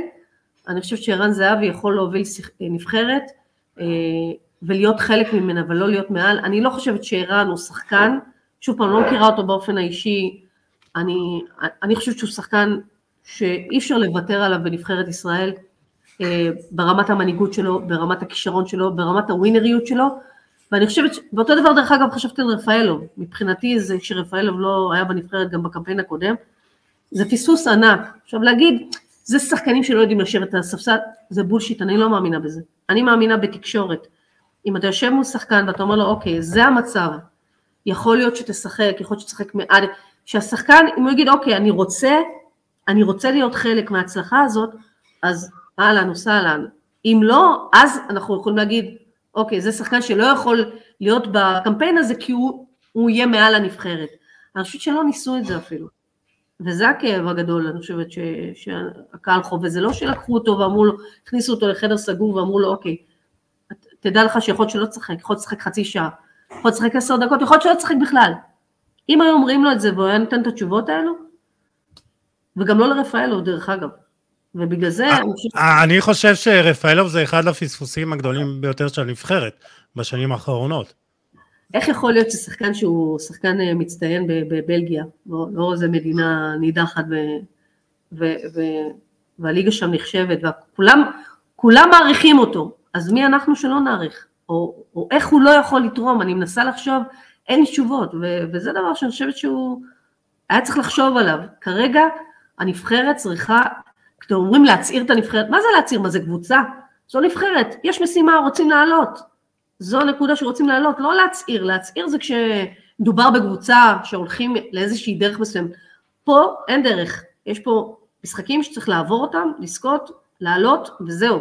אני חושבת שערן זהבי יכול להוביל נבחרת ולהיות חלק ממנה ולא להיות מעל. אני לא חושבת שערן הוא שחקן, שוב פעם, לא מכירה אותו באופן האישי, אני, אני חושבת שהוא שחקן שאי אפשר לוותר עליו בנבחרת ישראל, אה, ברמת המנהיגות שלו, ברמת הכישרון שלו, ברמת הווינריות שלו, ואני חושבת, ואותו דבר דרך אגב חשבתי על רפאלוב, מבחינתי זה שרפאלוב לא היה בנבחרת גם בקמפיין הקודם, זה פספוס ענק. עכשיו להגיד, זה שחקנים שלא יודעים לשבת על הספסל, זה בולשיט, אני לא מאמינה בזה. אני מאמינה בתקשורת. אם אתה יושב מול שחקן ואתה אומר לו, אוקיי, זה המצב, יכול להיות שתשחק, יכול להיות שתשחק מעד, שהשחקן, אם הוא יגיד, אוקיי, אני רוצה, אני רוצה להיות חלק מההצלחה הזאת, אז אהלן וסהלן. אם לא, אז אנחנו יכולים להגיד, אוקיי, זה שחקן שלא יכול להיות בקמפיין הזה כי הוא, הוא יהיה מעל הנבחרת. אני חושבת שלא ניסו את זה אפילו. וזה הכאב הגדול, אני חושבת ש, שהקהל חווה, זה לא שלקחו אותו ואמרו לו, הכניסו אותו לחדר סגור ואמרו לו, אוקיי, תדע לך שיכול להיות שלא תשחק, יכול להיות לשחק חצי שעה, יכול להיות לשחק עשר דקות, יכול להיות שלא תשחק בכלל. אם היו אומרים לו את זה והוא היה נותן את התשובות האלו, וגם לא לרפאלוב דרך אגב, ובגלל זה...
אה, אה, אני חושב שרפאלוב זה אחד הפספוסים הגדולים ביותר של הנבחרת בשנים האחרונות.
איך יכול להיות ששחקן שהוא שחקן אה, מצטיין בבלגיה, לא, לא איזה מדינה נידחת והליגה שם נחשבת, וכולם מעריכים אותו, אז מי אנחנו שלא נעריך? או, או איך הוא לא יכול לתרום, אני מנסה לחשוב, אין תשובות, ו, וזה דבר שאני חושבת שהוא היה צריך לחשוב עליו. כרגע הנבחרת צריכה כשאתם אומרים להצעיר את הנבחרת, מה זה להצעיר? מה זה קבוצה? זו נבחרת, יש משימה, רוצים לעלות. זו הנקודה שרוצים לעלות, לא להצעיר, להצעיר זה כשמדובר בקבוצה שהולכים לאיזושהי דרך מסוימת. פה אין דרך, יש פה משחקים שצריך לעבור אותם, לזכות, לעלות וזהו.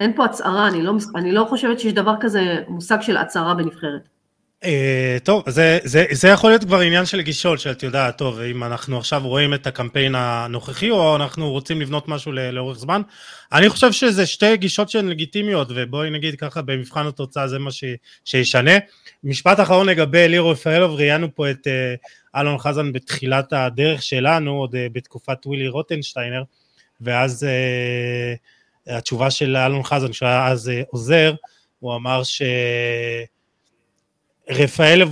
אין פה הצהרה, אני לא, אני לא חושבת שיש דבר כזה, מושג של הצהרה בנבחרת.
Uh, טוב, זה, זה, זה יכול להיות כבר עניין של גישות, שאת יודעת, טוב, אם אנחנו עכשיו רואים את הקמפיין הנוכחי, או אנחנו רוצים לבנות משהו לאורך זמן. אני חושב שזה שתי גישות שהן לגיטימיות, ובואי נגיד ככה, במבחן התוצאה זה מה ש, שישנה. משפט אחרון לגבי לירו רפאלוב, ראיינו פה את uh, אלון חזן בתחילת הדרך שלנו, עוד uh, בתקופת ווילי רוטנשטיינר, ואז uh, התשובה של אלון חזן, שהוא היה אז עוזר, הוא אמר ש... רפאל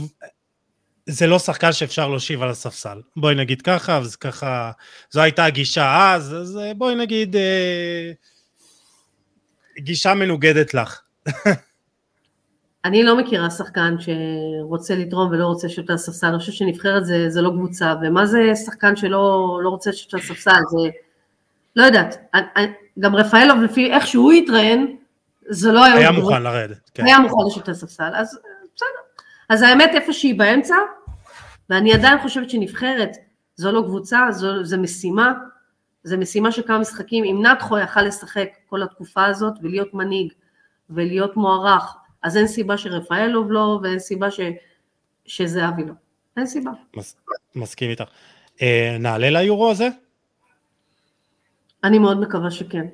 זה לא שחקן שאפשר להושיב על הספסל, בואי נגיד ככה, אז ככה, זו הייתה הגישה אז, אז בואי נגיד אה, גישה מנוגדת לך.
אני לא מכירה שחקן שרוצה לתרום ולא רוצה על הספסל, אני חושבת שנבחרת זה, זה לא קבוצה, ומה זה שחקן שלא לא רוצה על הספסל, זה, לא יודעת, גם רפאלוב לפי איך שהוא התראיין, זה לא היה...
היה מוכן לרדת.
כן. היה מוכן לשבת על הספסל, אז. אז האמת איפה שהיא באמצע, ואני עדיין חושבת שנבחרת זו לא קבוצה, זו, זו משימה, זו משימה של כמה משחקים, אם נתחו יכל לשחק כל התקופה הזאת ולהיות מנהיג ולהיות מוערך אז אין סיבה שרפאלוב לא, ואין סיבה ש... שזהבי לא. אין סיבה.
מס, מסכים איתך. אה, נעלה ליורו הזה?
אני מאוד מקווה שכן.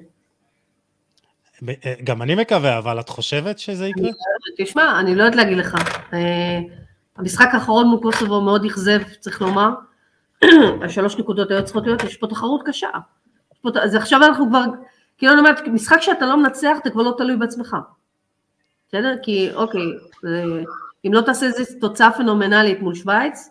אה, גם אני מקווה, אבל את חושבת שזה יקרה?
תשמע, אני לא יודעת להגיד לך. אה, המשחק האחרון מול קוסובו מאוד אכזב, צריך לומר. השלוש נקודות היו צריכות להיות, יש פה תחרות קשה. אז עכשיו אנחנו כבר, כאילו אני אומרת, משחק שאתה לא מנצח, אתה כבר לא תלוי בעצמך. בסדר? כי אוקיי, אם לא תעשה איזו תוצאה פנומנלית מול שווייץ,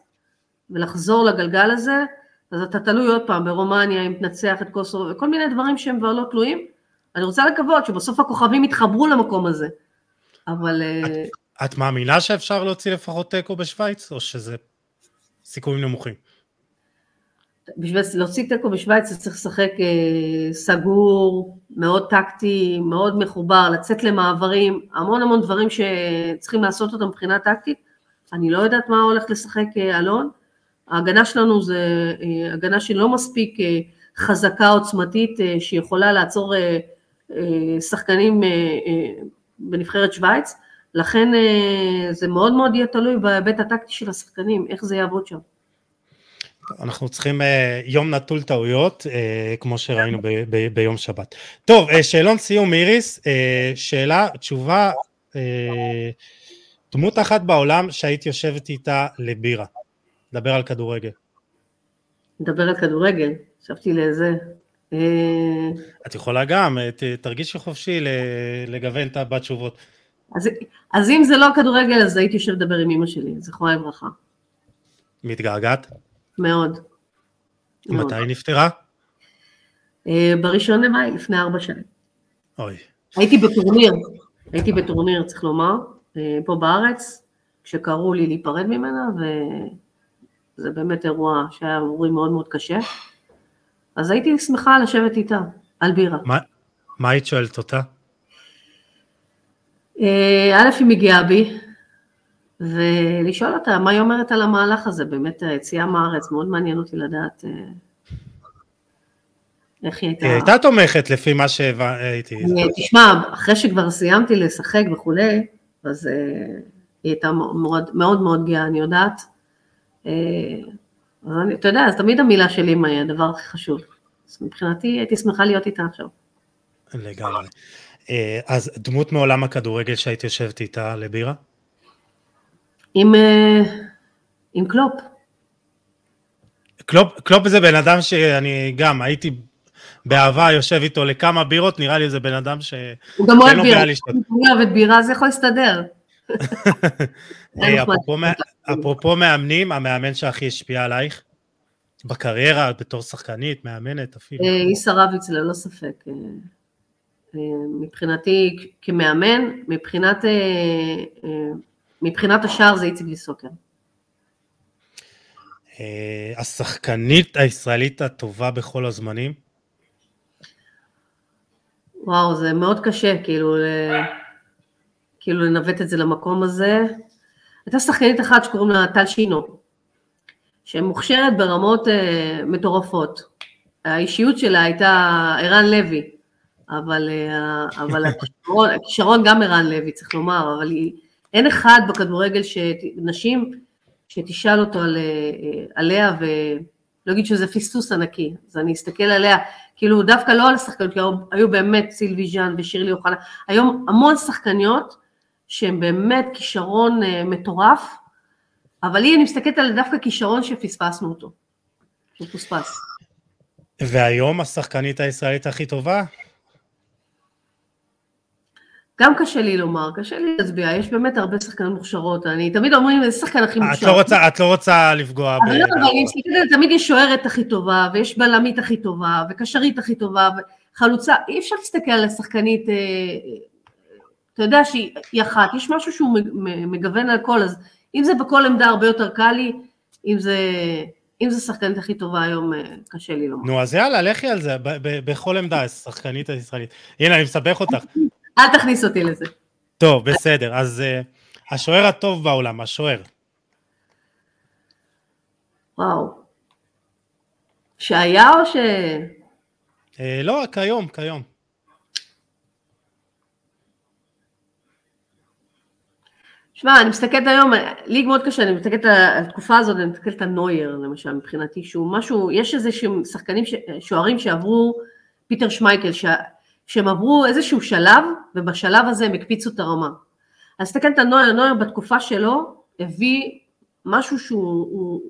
ולחזור לגלגל הזה, אז אתה תלוי עוד פעם ברומניה, אם תנצח את קוסובו, וכל מיני דברים שהם כבר לא תלויים. אני רוצה לקוות שבסוף הכוכבים יתחברו למקום הזה, אבל...
את, אה, את מאמינה שאפשר להוציא לפחות תיקו בשוויץ, או שזה סיכויים נמוכים?
בשביל להוציא תיקו בשוויץ אתה צריך לשחק אה, סגור, מאוד טקטי, מאוד מחובר, לצאת למעברים, המון המון דברים שצריכים לעשות אותם מבחינה טקטית. אני לא יודעת מה הולך לשחק אה, אלון. ההגנה שלנו זה אה, הגנה שלא מספיק אה, חזקה עוצמתית אה, שיכולה לעצור אה, אה, שחקנים אה, אה, בנבחרת שוויץ, לכן אה, זה מאוד מאוד יהיה תלוי בהיבט הטקטי של השחקנים, איך זה יעבוד שם.
אנחנו צריכים uh, יום נטול טעויות, uh, כמו שראינו ב- ב- ביום שבת. טוב, uh, שאלון סיום איריס, uh, שאלה, תשובה, uh, דמות אחת בעולם שהיית יושבת איתה לבירה, דבר על כדורגל.
נדבר על כדורגל, חשבתי לאיזה...
את יכולה גם, ת, תרגישי חופשי לגוון את בתשובות.
אז, אז אם זה לא כדורגל, אז הייתי יושב לדבר עם אמא שלי, זכרה לברכה.
מתגעגעת?
מאוד.
מתי היא נפטרה?
אה, בראשון למאי, לפני ארבע שנים.
אוי.
הייתי בטורניר, הייתי בטורניר, צריך לומר, אה, פה בארץ, כשקראו לי להיפרד ממנה, וזה באמת אירוע שהיה עבורי מאוד מאוד קשה. אז הייתי שמחה לשבת איתה, על בירה.
מה, מה היית שואלת אותה?
אה, א', היא מגיעה בי, ולשאול אותה מה היא אומרת על המהלך הזה, באמת היציאה מהארץ, מאוד מעניין אותי לדעת אה, איך היא הייתה.
היא הייתה תומכת לפי מה שהייתי.
תשמע, אחרי שכבר סיימתי לשחק וכולי, אז אה, היא הייתה מאוד מאוד, מאוד גאה, אני יודעת. אה, אז אני, אתה יודע, אז תמיד המילה של אימא היא הדבר הכי חשוב. אז מבחינתי הייתי שמחה להיות איתה עכשיו.
לגמרי. אז דמות מעולם הכדורגל שהיית יושבת איתה לבירה?
עם, אה, עם קלופ.
קלופ, קלופ זה בן אדם שאני גם הייתי באהבה יושב איתו לכמה בירות, נראה לי זה בן אדם ש...
הוא גם אוהב בירה, הוא אוהב את בירה, זה יכול להסתדר.
אפרופו, מאמנים, המאמן שהכי השפיע עלייך? בקריירה, בתור שחקנית, מאמנת אפילו.
איסה אה, רביץ ללא ספק. אה, מבחינתי כמאמן, מבחינת מבחינת השער זה איציק ויסוקר.
אה, השחקנית הישראלית הטובה בכל הזמנים?
וואו, זה מאוד קשה, כאילו, כאילו לנווט את זה למקום הזה. הייתה שחקנית אחת שקוראים לה טל שינו, שמוכשרת ברמות uh, מטורפות. האישיות שלה הייתה ערן לוי, אבל, uh, אבל הכישרון, הכישרון גם ערן לוי, צריך לומר, אבל היא, אין אחד בכדורגל, נשים, שתשאל אותו על, אה, עליה ולא אגיד שזה פספוס ענקי, אז אני אסתכל עליה, כאילו דווקא לא על השחקניות, כי היו באמת סילבי ז'אן ושירלי אוחנה, היום המון שחקניות שהן באמת כישרון אה, מטורף, אבל היא, אני מסתכלת על דווקא כישרון שפספסנו אותו, שפוספס.
והיום השחקנית הישראלית הכי טובה?
גם קשה לי לומר, קשה לי להצביע, יש באמת הרבה שחקנים מוכשרות, אני תמיד אומרים איזה שחקן הכי מוכשר.
את לא רוצה, את לא רוצה לפגוע
ב... לא, אבל אני מסתכלת, תמיד יש שוערת הכי טובה, ויש בלמית הכי טובה, וקשרית הכי טובה, וחלוצה, אי אפשר להסתכל על השחקנית, אה, אתה יודע שהיא אחת, יש משהו שהוא מגוון על כל, אז אם זה בכל עמדה הרבה יותר קל לי, אם זה... אם זו שחקנית הכי טובה היום, אה, קשה לי לומר.
נו, אז יאללה, לכי על זה, בכל עמדה, שחקנית הישראלית. הנה, אני מסבך אותך.
אל תכניס אותי לזה.
טוב, בסדר, אז uh, השוער הטוב בעולם, השוער.
וואו. שהיה או ש...
Uh, לא, כיום, כיום.
שמע, אני מסתכלת היום, לי מאוד קשה, אני מסתכלת על התקופה הזאת, אני מסתכלת על נוייר למשל, מבחינתי, שהוא משהו, יש איזה שהם שחקנים, שוערים שעברו, פיטר שמייקל, שהם עברו איזשהו שלב, ובשלב הזה הם הקפיצו את הרמה. אז מסתכלת על נוייר, נוייר בתקופה שלו הביא משהו שהוא הוא,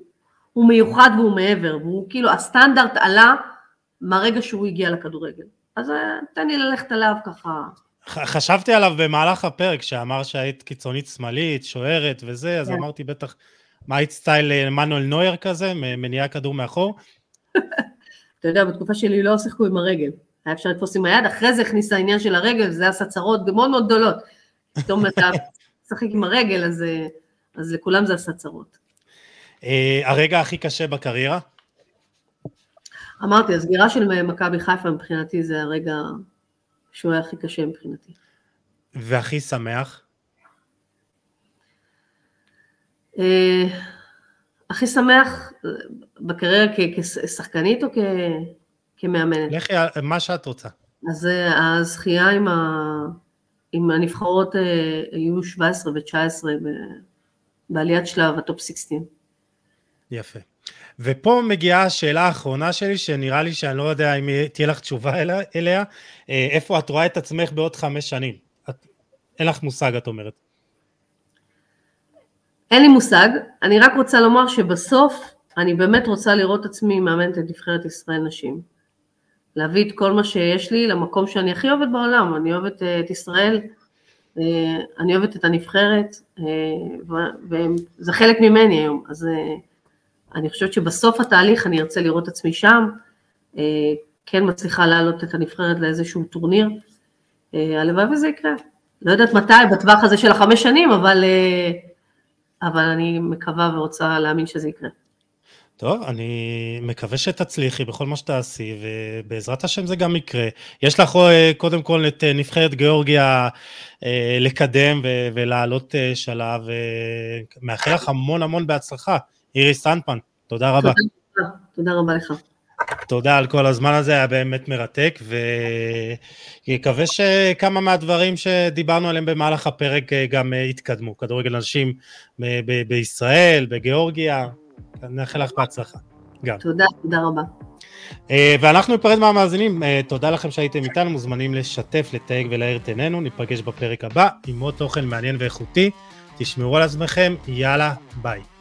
הוא מיוחד והוא מעבר, והוא כאילו, הסטנדרט עלה מהרגע שהוא הגיע לכדורגל. אז אה, תן לי ללכת עליו ככה.
חשבתי עליו במהלך הפרק, שאמר שהיית קיצונית שמאלית, שוערת וזה, אז כן. אמרתי בטח, מה היית סטייל אה, מנואל נויר כזה, מניעה כדור מאחור?
אתה יודע, בתקופה שלי לא שיחקו עם הרגל. היה אפשר לתפוס עם היד, אחרי זה הכניס העניין של הרגל, וזה עשה צרות מאוד מאוד גדולות. פתאום אתה משחק עם הרגל, אז, אה, אז לכולם זה עשה צרות.
הרגע הכי קשה בקריירה?
אמרתי, הסגירה של מכבי חיפה מבחינתי זה הרגע שהוא היה הכי קשה מבחינתי.
והכי שמח?
אה, הכי שמח בקריירה כשחקנית או כמאמנת?
לכי, מה שאת רוצה.
אז אה, הזכייה עם, ה... עם הנבחרות אה, היו 17 ו-19 בעליית שלב הטופ 16.
יפה. ופה מגיעה השאלה האחרונה שלי, שנראה לי שאני לא יודע אם תהיה לך תשובה אליה, אה, איפה את רואה את עצמך בעוד חמש שנים? את, אין לך מושג, את אומרת.
אין לי מושג, אני רק רוצה לומר שבסוף אני באמת רוצה לראות עצמי מאמנת את נבחרת ישראל נשים. להביא את כל מה שיש לי למקום שאני הכי אוהבת בעולם, אני אוהבת אה, את ישראל, אה, אני אוהבת את הנבחרת, וזה חלק ממני היום, אז אני חושבת שבסוף התהליך אני ארצה לראות עצמי שם, אה, כן מצליחה להעלות את הנבחרת לאיזשהו טורניר, אה, הלוואי וזה יקרה. לא יודעת מתי, בטווח הזה של החמש שנים, אבל, אה, אבל אני מקווה ורוצה להאמין שזה יקרה.
טוב, אני מקווה שתצליחי בכל מה שתעשי, ובעזרת השם זה גם יקרה. יש לך קודם כל את נבחרת גיאורגיה לקדם ולעלות שלב, ומאחל לך המון המון בהצלחה. איריס סנדמן, תודה רבה.
תודה, תודה רבה לך.
תודה על כל הזמן הזה, היה באמת מרתק, ויקווה שכמה מהדברים שדיברנו עליהם במהלך הפרק אה, גם אה, יתקדמו. כדורגל נשים אה, בישראל, בגיאורגיה, נאחל לך בהצלחה.
גם. תודה, תודה רבה.
ואנחנו ניפרד מהמאזינים, תודה לכם שהייתם איתנו, מוזמנים לשתף, לתייג ולהאיר את עינינו, ניפגש בפרק הבא עם עוד תוכן מעניין ואיכותי, תשמרו על עצמכם, יאללה, ביי.